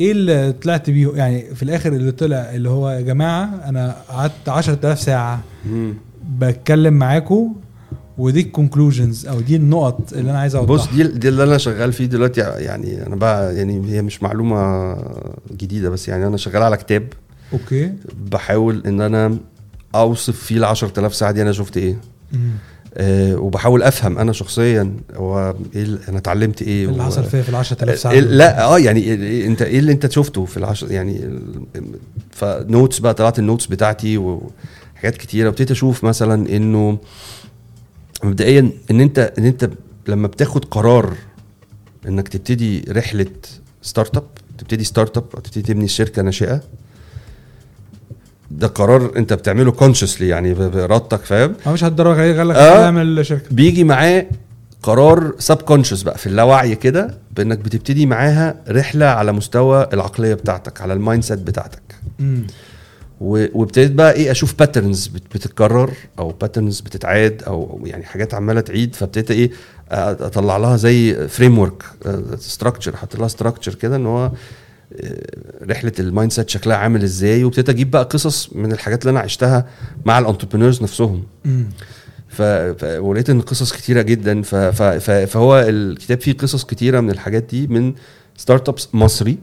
إيه اللي طلعت بيه يعني في الآخر اللي طلع اللي هو يا جماعة أنا قعدت 10000 ساعة. بتكلم معاكم ودي ال conclusions أو دي النقط اللي أنا عايز أوضحها. بص دي دي اللي أنا شغال فيه دلوقتي يعني أنا بقى يعني هي مش معلومة جديدة بس يعني أنا شغال على كتاب. okay. بحاول إن أنا أوصف فيه ال 10000 ساعة دي أنا شفت إيه. مم. أه وبحاول أفهم أنا شخصيا هو إيه ال- أنا اتعلمت إيه اللي حصل فيها في ال 10000 ساعة إيه. لا آه يعني إيه- إيه- أنت إيه اللي أنت شفته في العشر يعني ال- ف notes بقى طلعت ال notes بتاعتي وحاجات كتيرة. وابتديت أشوف مثلا إنه مبدئيا إن انت إن أنت لما بتاخد قرار إنك تبتدي رحلة startup تبتدي startup أو تبتدي تبني شركة ناشئة ده قرار أنت بتعمله consciously يعني بإرادتك فاهم هو مش هتدرج قال لك آه. اعمل شركة بيجي معاه قرار subconscious بقى في اللاوعي كده بإنك بتبتدي معاها رحلة على مستوى العقلية بتاعتك على ال mindset بتاعتك مم. وابتديت بقى إيه أشوف patterns بتتكرر أو patterns بتتعاد أو يعني حاجات عمالة تعيد فابتديت إيه أطلع لها زي framework structure أحط لها structure كده إن هو رحلة ال mindset شكلها عامل إزاي وابتديت أجيب بقى قصص من الحاجات اللي أنا عشتها مع ال entrepreneurs نفسهم. ف... ف... ولقيت إن قصص كتيرة جدا. ف... ف... فهو الكتاب فيه قصص كتيرة من الحاجات دي من startups مصري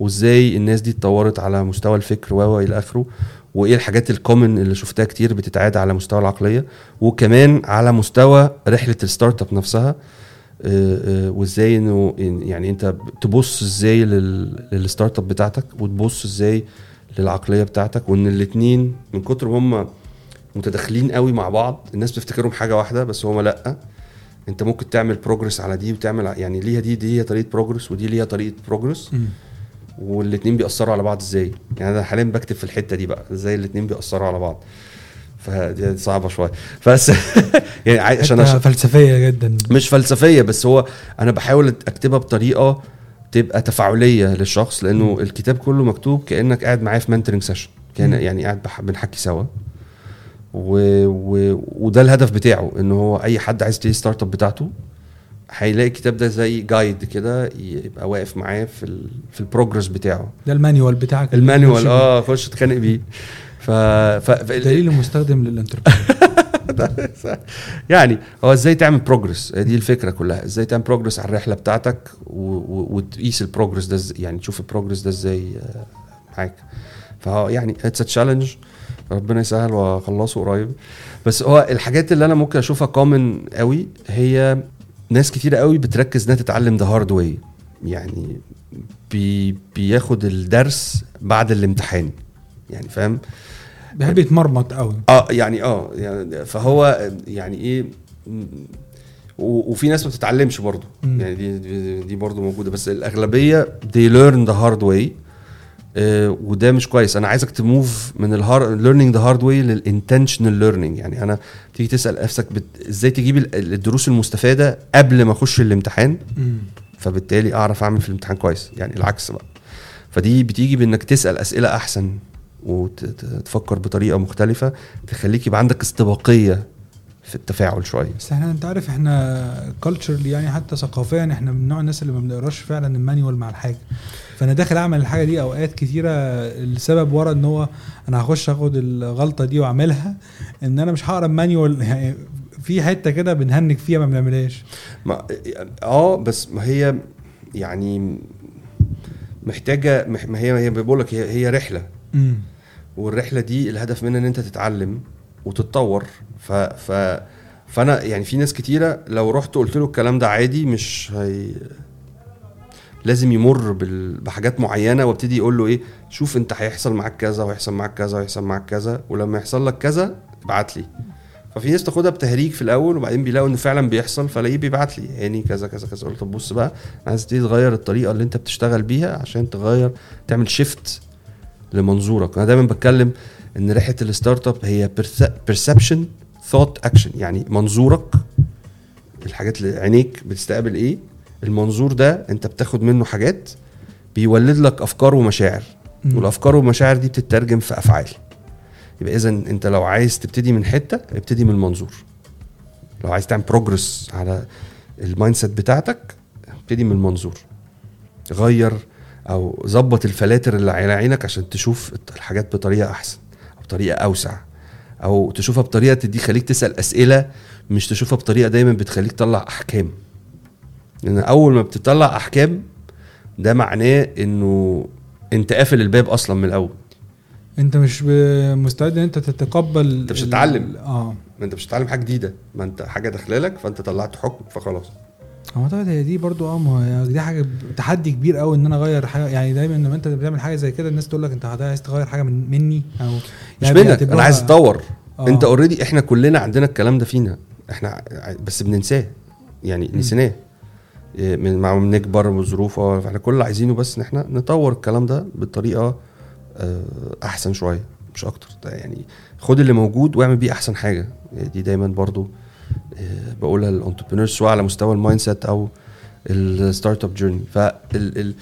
وازاي الناس دي اتطورت على مستوى الفكر و إلى آخره وإيه الحاجات ال common اللي شفتها كتير بتتعاد على مستوى العقلية وكمان على مستوى رحلة ال startup نفسها آه، آه، وإزاي إنه يعني أنت تبص إزاي لل... لل startup بتاعتك وتبص إزاي للعقلية بتاعتك وإن الاتنين من كتر ما هم متداخلين قوي مع بعض الناس بتفتكرهم حاجة واحدة بس هما لأ. أنت ممكن تعمل progress على دي وتعمل يعني ليها دي دي هي طريقة progress ودي ليها طريقة progress مم. والاتنين بيأثروا على بعض إزاي يعني أنا حاليا بكتب في الحتة دي بقى إزاي الاتنين بيأثروا على بعض فدي صعبة شوية بس يعني عشان عشان فلسفية جدا مش فلسفية بس هو أنا بحاول أكتبها بطريقة تبقى تفاعلية للشخص لأنه مم. الكتاب كله مكتوب كأنك قاعد معاه في mentoring session كأن. يعني قاعد بح- بنحكي سوا و... و... وده الهدف بتاعه إن هو أي حد عايز يبتدي startup بتاعته هيلاقي الكتاب ده زي guide كده يبقى واقف معاه في ال... في ال progress بتاعه. ده ال manual بتاعك ال manual. آه خش اتخانق بيه. ف... ف... دليل مستخدم لل entrepreneur يعني هو إزاي تعمل progress دي الفكرة كلها. إزاي تعمل progress على الرحلة بتاعتك. وتقيس ال progress ده يعني تشوف ال progress ده إزاي آه، معاك. فهو يعني it's challenge ربنا يسهل وأخلصه قريب. بس هو الحاجات اللي أنا ممكن أشوفها common قوي هي ناس كتير قوي بتركز إنها تتعلم the hard way يعني بي بياخد الدرس بعد الامتحان. يعني فاهم؟ بيحب يتمرمط قوي. آه يعني آه يعني فهو يعني إيه وفي ناس ما بتتعلمش برضه. يعني دي دي, برضه موجودة. بس الأغلبية they learn the hard way. وده مش كويس. أنا عايزك ت move من ال hard learning the hard way لل intentional learning. يعني أنا تيجي تسأل نفسك بت... إزاي تجيب ال- الدروس المستفادة قبل ما أخش الامتحان. فبالتالي أعرف أعمل في الامتحان كويس. يعني العكس بقى. فدي بتيجي بإنك تسأل أسئلة أحسن وتفكر بطريقة مختلفة تخليك يبقى عندك استباقية في التفاعل شوية. بس إحنا انت عارف إحنا culturally يعني حتى ثقافيا إحنا من نوع الناس اللي ما بنقراش فعلا ال manual مع الحاجة. فأنا داخل أعمل الحاجة دي أوقات كتيرة السبب ورا إن هو أنا هخش أخد الغلطة دي وأعملها إن أنا مش هقرأ ال manual يعني في حتة كده بنهنج فيها ما بنعملهاش. ما آه بس ما هي يعني محتاجة مح- ما هي هي بقول لك هي, هي رحلة. امم والرحلة دي الهدف منها إن أنت تتعلم وتتطور ف ف فانا يعني في ناس كتيرة لو رحت قلت له الكلام ده عادي مش هي لازم يمر. بحاجات معينة وابتدي يقول له إيه شوف أنت هيحصل معاك كذا وهيحصل معاك كذا وهيحصل معاك كذا ولما يحصل لك كذا ابعت لي. ففي ناس تاخدها بتهريج في الأول وبعدين بيلاقوا انه فعلا بيحصل فلاقيه بيبعت لي. يعني كذا كذا كذا. له طب بص بقى عايز تبتدي تغير الطريقة اللي أنت بتشتغل بيها عشان تغير تعمل shift لمنظورك. أنا دايما بتكلم إن رحله ال startup هي perception thought action يعني منظورك الحاجات اللي عينيك بتستقبل إيه المنظور ده أنت بتاخد منه حاجات بيولد لك أفكار ومشاعر مم. والأفكار والمشاعر دي بتترجم في أفعال. يبقى اذا أنت لو عايز تبتدي من حتة ابتدي من المنظور. لو عايز تعمل progress على ال mindset بتاعتك ابتدي من المنظور. غير أو ظبط ال filters اللي على عينك عشان تشوف الحاجات بطريقة أحسن أو بطريقة أوسع. أو تشوفها بطريقة تدي خليك تسأل أسئلة مش تشوفها بطريقة دايما بتخليك تطلع أحكام. لأن أول ما بتطلع أحكام ده معناه إنه أنت قافل الباب أصلا من الأول. أنت مش مستعد إن أنت تتقبل أنت مش هتتعلم. آه. ما أنت مش هتتعلم حاجة جديدة. ما أنت حاجة داخلة لك فأنت طلعت حكم فخلاص. اعتقد هي دي برضو آه ما هي دي حاجة تحدي كبير قوي إن أنا أغير حاجة. يعني دايما لما أنت بتعمل حاجة زي كده الناس تقول لك أنت عايز تغير حاجة من مني؟ أو مش يعني منك أنا عايز اتطور آه. أنت اوريدي إحنا كلنا عندنا الكلام ده فينا. إحنا بس بننساه. يعني. نسيناه. إيه، من مع بنكبر والظروف آه، فإحنا كل اللي عايزينه بس إن إحنا نطور الكلام ده بطريقة آه، أحسن شوية مش أكتر. ده يعني خد اللي موجود واعمل بيه أحسن حاجة. يعني دي دايما برضو بقولها لل entrepreneur سواء على مستوى ال mindset أو ال startup journey فال ال ال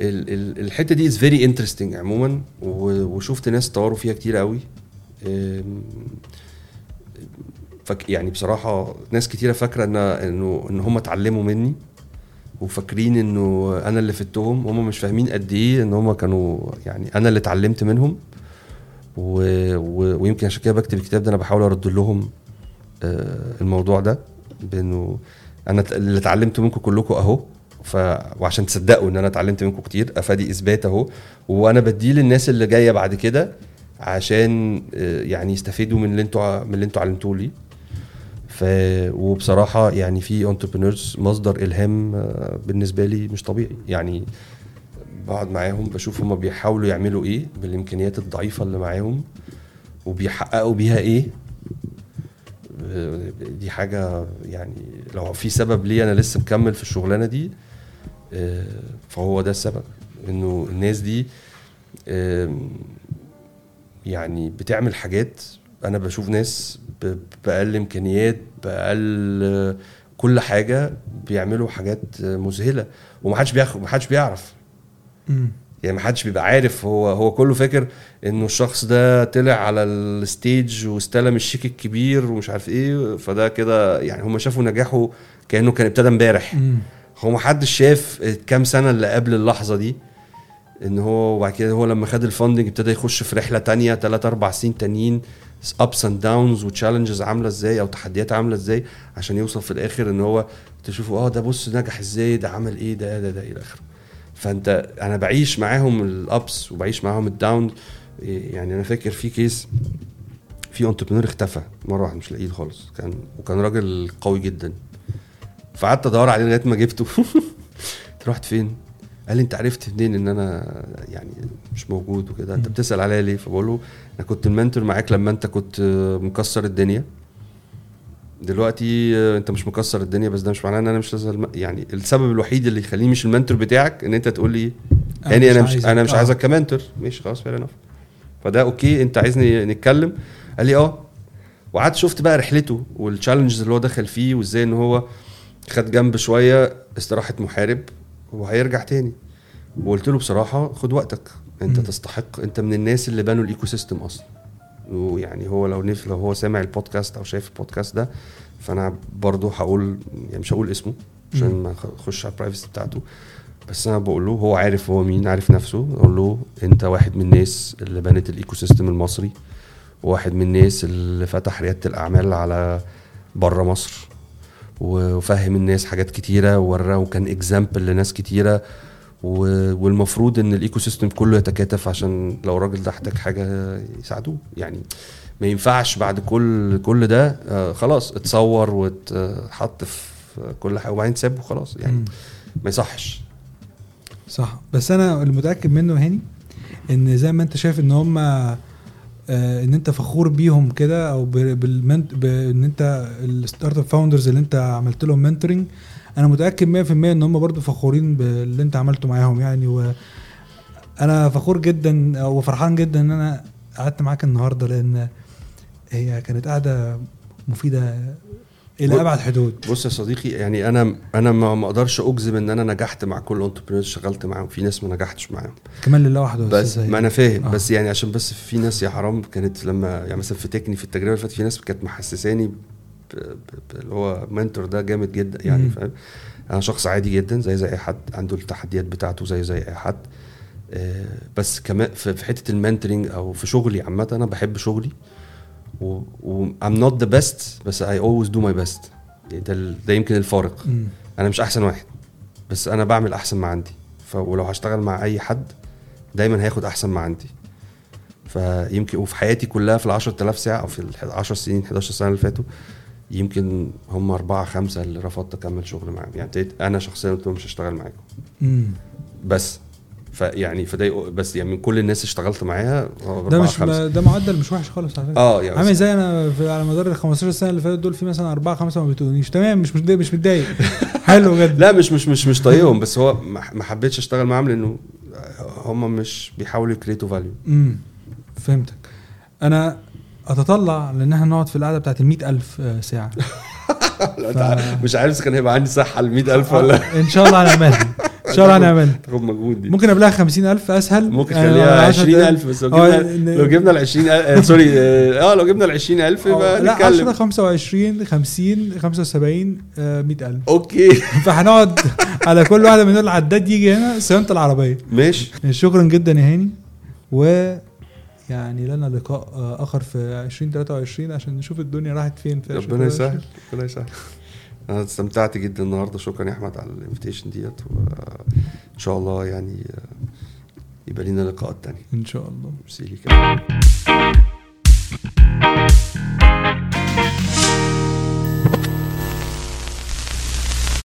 ال الحتة دي is very interesting عموما وشفت ناس طوروا فيها كتير قوي. فك يعني بصراحة ناس كتيرة فاكرة إن إنه إن هم اتعلموا مني وفاكرين إنه أنا اللي فدتهم. هم مش فاهمين قد إيه إن هم كانوا يعني أنا اللي اتعلمت منهم. و... و... ويمكن عشان كده بكتب الكتاب ده أنا بحاول أرد لهم آه، الموضوع ده بإنه أنا اللي اتعلمته منكم كلكم أهو ف... وعشان تصدقوا إن أنا اتعلمت منكم كتير أفادي إثبات أهو وأنا بديه للناس اللي جاية بعد كده عشان آه، يعني يستفيدوا من اللي أنتوا من اللي أنتوا علمتوه لي. ف وبصراحة يعني في انتربرينورز مصدر إلهام آه، بالنسبة لي مش طبيعي. يعني بقعد معاهم بشوف هما بيحاولوا يعملوا إيه بالإمكانيات الضعيفة اللي معاهم وبيحققوا بيها إيه آه، دي حاجة يعني لو في سبب ليه أنا لسه مكمل في الشغلانة دي آه، فهو ده السبب. إنه الناس دي يعني بتعمل حاجات أنا بشوف ناس بأقل إمكانيات بأقل آه، كل حاجة بيعملوا حاجات مذهلة ومحدش بياخد محدش بيعرف. يعني محدش بيبقى عارف هو هو كله فاكر إنه الشخص ده طلع على الستيج واستلم الشيك الكبير ومش عارف إيه فده كده يعني هم شافوا نجاحه كأنه كان ابتدى إمبارح. هو محدش شاف الكام سنة اللي قبل اللحظة دي إن هو وبعد كده هو لما خد ال funding ابتدى يخش في رحلة تانية 3 4 سنين تانيين ups and downs و challenges عاملة إزاي أو تحديات عاملة إزاي عشان يوصل في الآخر إن هو تشوفه آه ده بص نجح إزاي ده عمل إيه ده ده ده إلى آخره فانت أنا بعيش معاهم ال ups وبعيش معاهم ال down يعني أنا فاكر في case في entrepreneur اختفى مرة واحدة مش لاقيه خالص كان وكان راجل قوي جدا فقعدت ادور عليه لغاية ما جبته "أنت رحت فين؟ قال لي انت عرفت منين إن أنا يعني مش موجود وكده أنت. بتسأل عليا ليه؟ فبقول له أنا كنت ال mentor معاك لما أنت كنت مكسر الدنيا دلوقتي انت مش مكسر الدنيا بس ده مش معناه ان أنا مش لازم يعني السبب الوحيد اللي يخليني مش ال mentor بتاعك ان انت تقول لي يعني أنا مش عايزك. أنا مش آه. عايزك ك mentor. ماشي خلاص fair enough فده okay أنت عايزني نتكلم؟ قال لي آه. وقعدت شفت بقى رحلته وال challenges اللي هو دخل فيه وإزاي إن هو خد جنب شوية استراحة محارب وهيرجع تاني. وقلت له بصراحة خد وقتك. أنت مم. تستحق أنت من الناس اللي بنوا ال ecosystem أصلا. ويعني هو لو نف لو هو سامع البودكاست أو شايف البودكاست ده فأنا برضو هقول يعني مش هقول اسمه عشان. ما أخش على ال privacy بتاعته بس أنا بقول له هو عارف هو مين عارف نفسه أقول له أنت واحد من الناس اللي بنت ال ecosystem المصري وواحد من الناس اللي فتح ريادة الأعمال على بره مصر وفهم الناس حاجات كتيرة ووراه وكان example لناس كتيرة والمفروض إن ال ecosystem كله يتكاتف عشان لو الراجل ده احتاج حاجة يساعدوه. يعني ما ينفعش بعد كل كل ده آه، خلاص اتصور واتحط في كل حاجة وبعدين تساب وخلاص. يعني. ما يصحش. صح. بس أنا اللي متأكد منه هاني إن زي ما أنت شايف إن هم آه إن أنت فخور بيهم كده أو بإن أنت ال startup founders اللي أنت عملت لهم mentoring أنا متاكد 100% ان هم برضو فخورين باللي انت عملته معاهم يعني وأنا فخور جدا وفرحان جدا إن أنا قعدت معاك النهارده لأن هي كانت قاعدة مفيدة إلى أبعد حدود. بص يا صديقي يعني أنا أنا ما أقدرش أجزم إن أنا نجحت مع كل انتربرينور اشتغلت معاهم في ناس ما نجحتش معاهم. كمان لله وحده بس ما أنا فاهم آه. بس يعني عشان بس في ناس يا حرام كانت لما يعني مثلا في تكني في التجربة اللي فاتت في ناس كانت محسساني اللي هو منتور ده جامد جدا يعني. فاهم؟ أنا شخص عادي جدا زي زي أي حد عنده التحديات بتاعته زي زي أي حد. آه، بس كمان في حتة المنتورنج أو في شغلي عامة أنا بحب شغلي و, I'm not the best بس I always do my best. يعني ده ده يمكن الفارق. أنا مش أحسن واحد بس أنا بعمل أحسن ما عندي. ولو هشتغل مع أي حد دايما هياخد أحسن ما عندي. فيمكن وفي حياتي كلها في ال 10000 ساعة أو في ال 10 سنين 11 سنة اللي فاتوا يمكن هم أربعة خمسة اللي رفضت أكمل شغل معاهم. يعني ابتديت أنا شخصيا قلت لهم مش هشتغل معاكم. بس. فيعني فده بس يعني من كل الناس اشتغلت معاها ده مش خمسة. ده معدل مش وحش خالص على فكرة. آه يعني عامل زي أنا في على مدار ال 15 سنة اللي فاتت دول في مثلا أربعة خمسة ما بيتونيش تمام مش متضايق مش متضايق. حلو جدا. لا مش مش مش مش طايقهم. بس هو ما ما حبيتش أشتغل معاهم لأنه هم مش بيحاولوا يكريتوا فاليو امم فهمتك. أنا أتطلع لأن إحنا نقعد في القعدة بتاعت ال 100000 آه، ساعة. مش عارف كان هيبقى عندي صحة ل 100000 ولا إن شاء الله هنعملها. إن شاء الله هنعملها. تاخد مجهود دي. ممكن قبلها 50000 أسهل. ممكن آه، خليها عشرة 20000 بس لو آه، جبنا لو جبنا ال 20000 sorry آه لو جبنا ال 20000 آه، يبقى لا 10 نتكلم 25 50 75 آه، 100000 okay. فهنقعد على كل واحدة من دول العداد يجي هنا صيانه العربية. ماشي. شكرا جدا يا هاني و يعني لنا لقاء آخر في 2023 عشان نشوف الدنيا راحت فين في ربنا يسهل ربنا يسهل. أنا استمتعت جدا النهارده. شكرا يا أحمد على ال invitation ديت. وان شاء الله يعني يبقى لنا لقاءات تانية. إن شاء الله. ميرسي ليك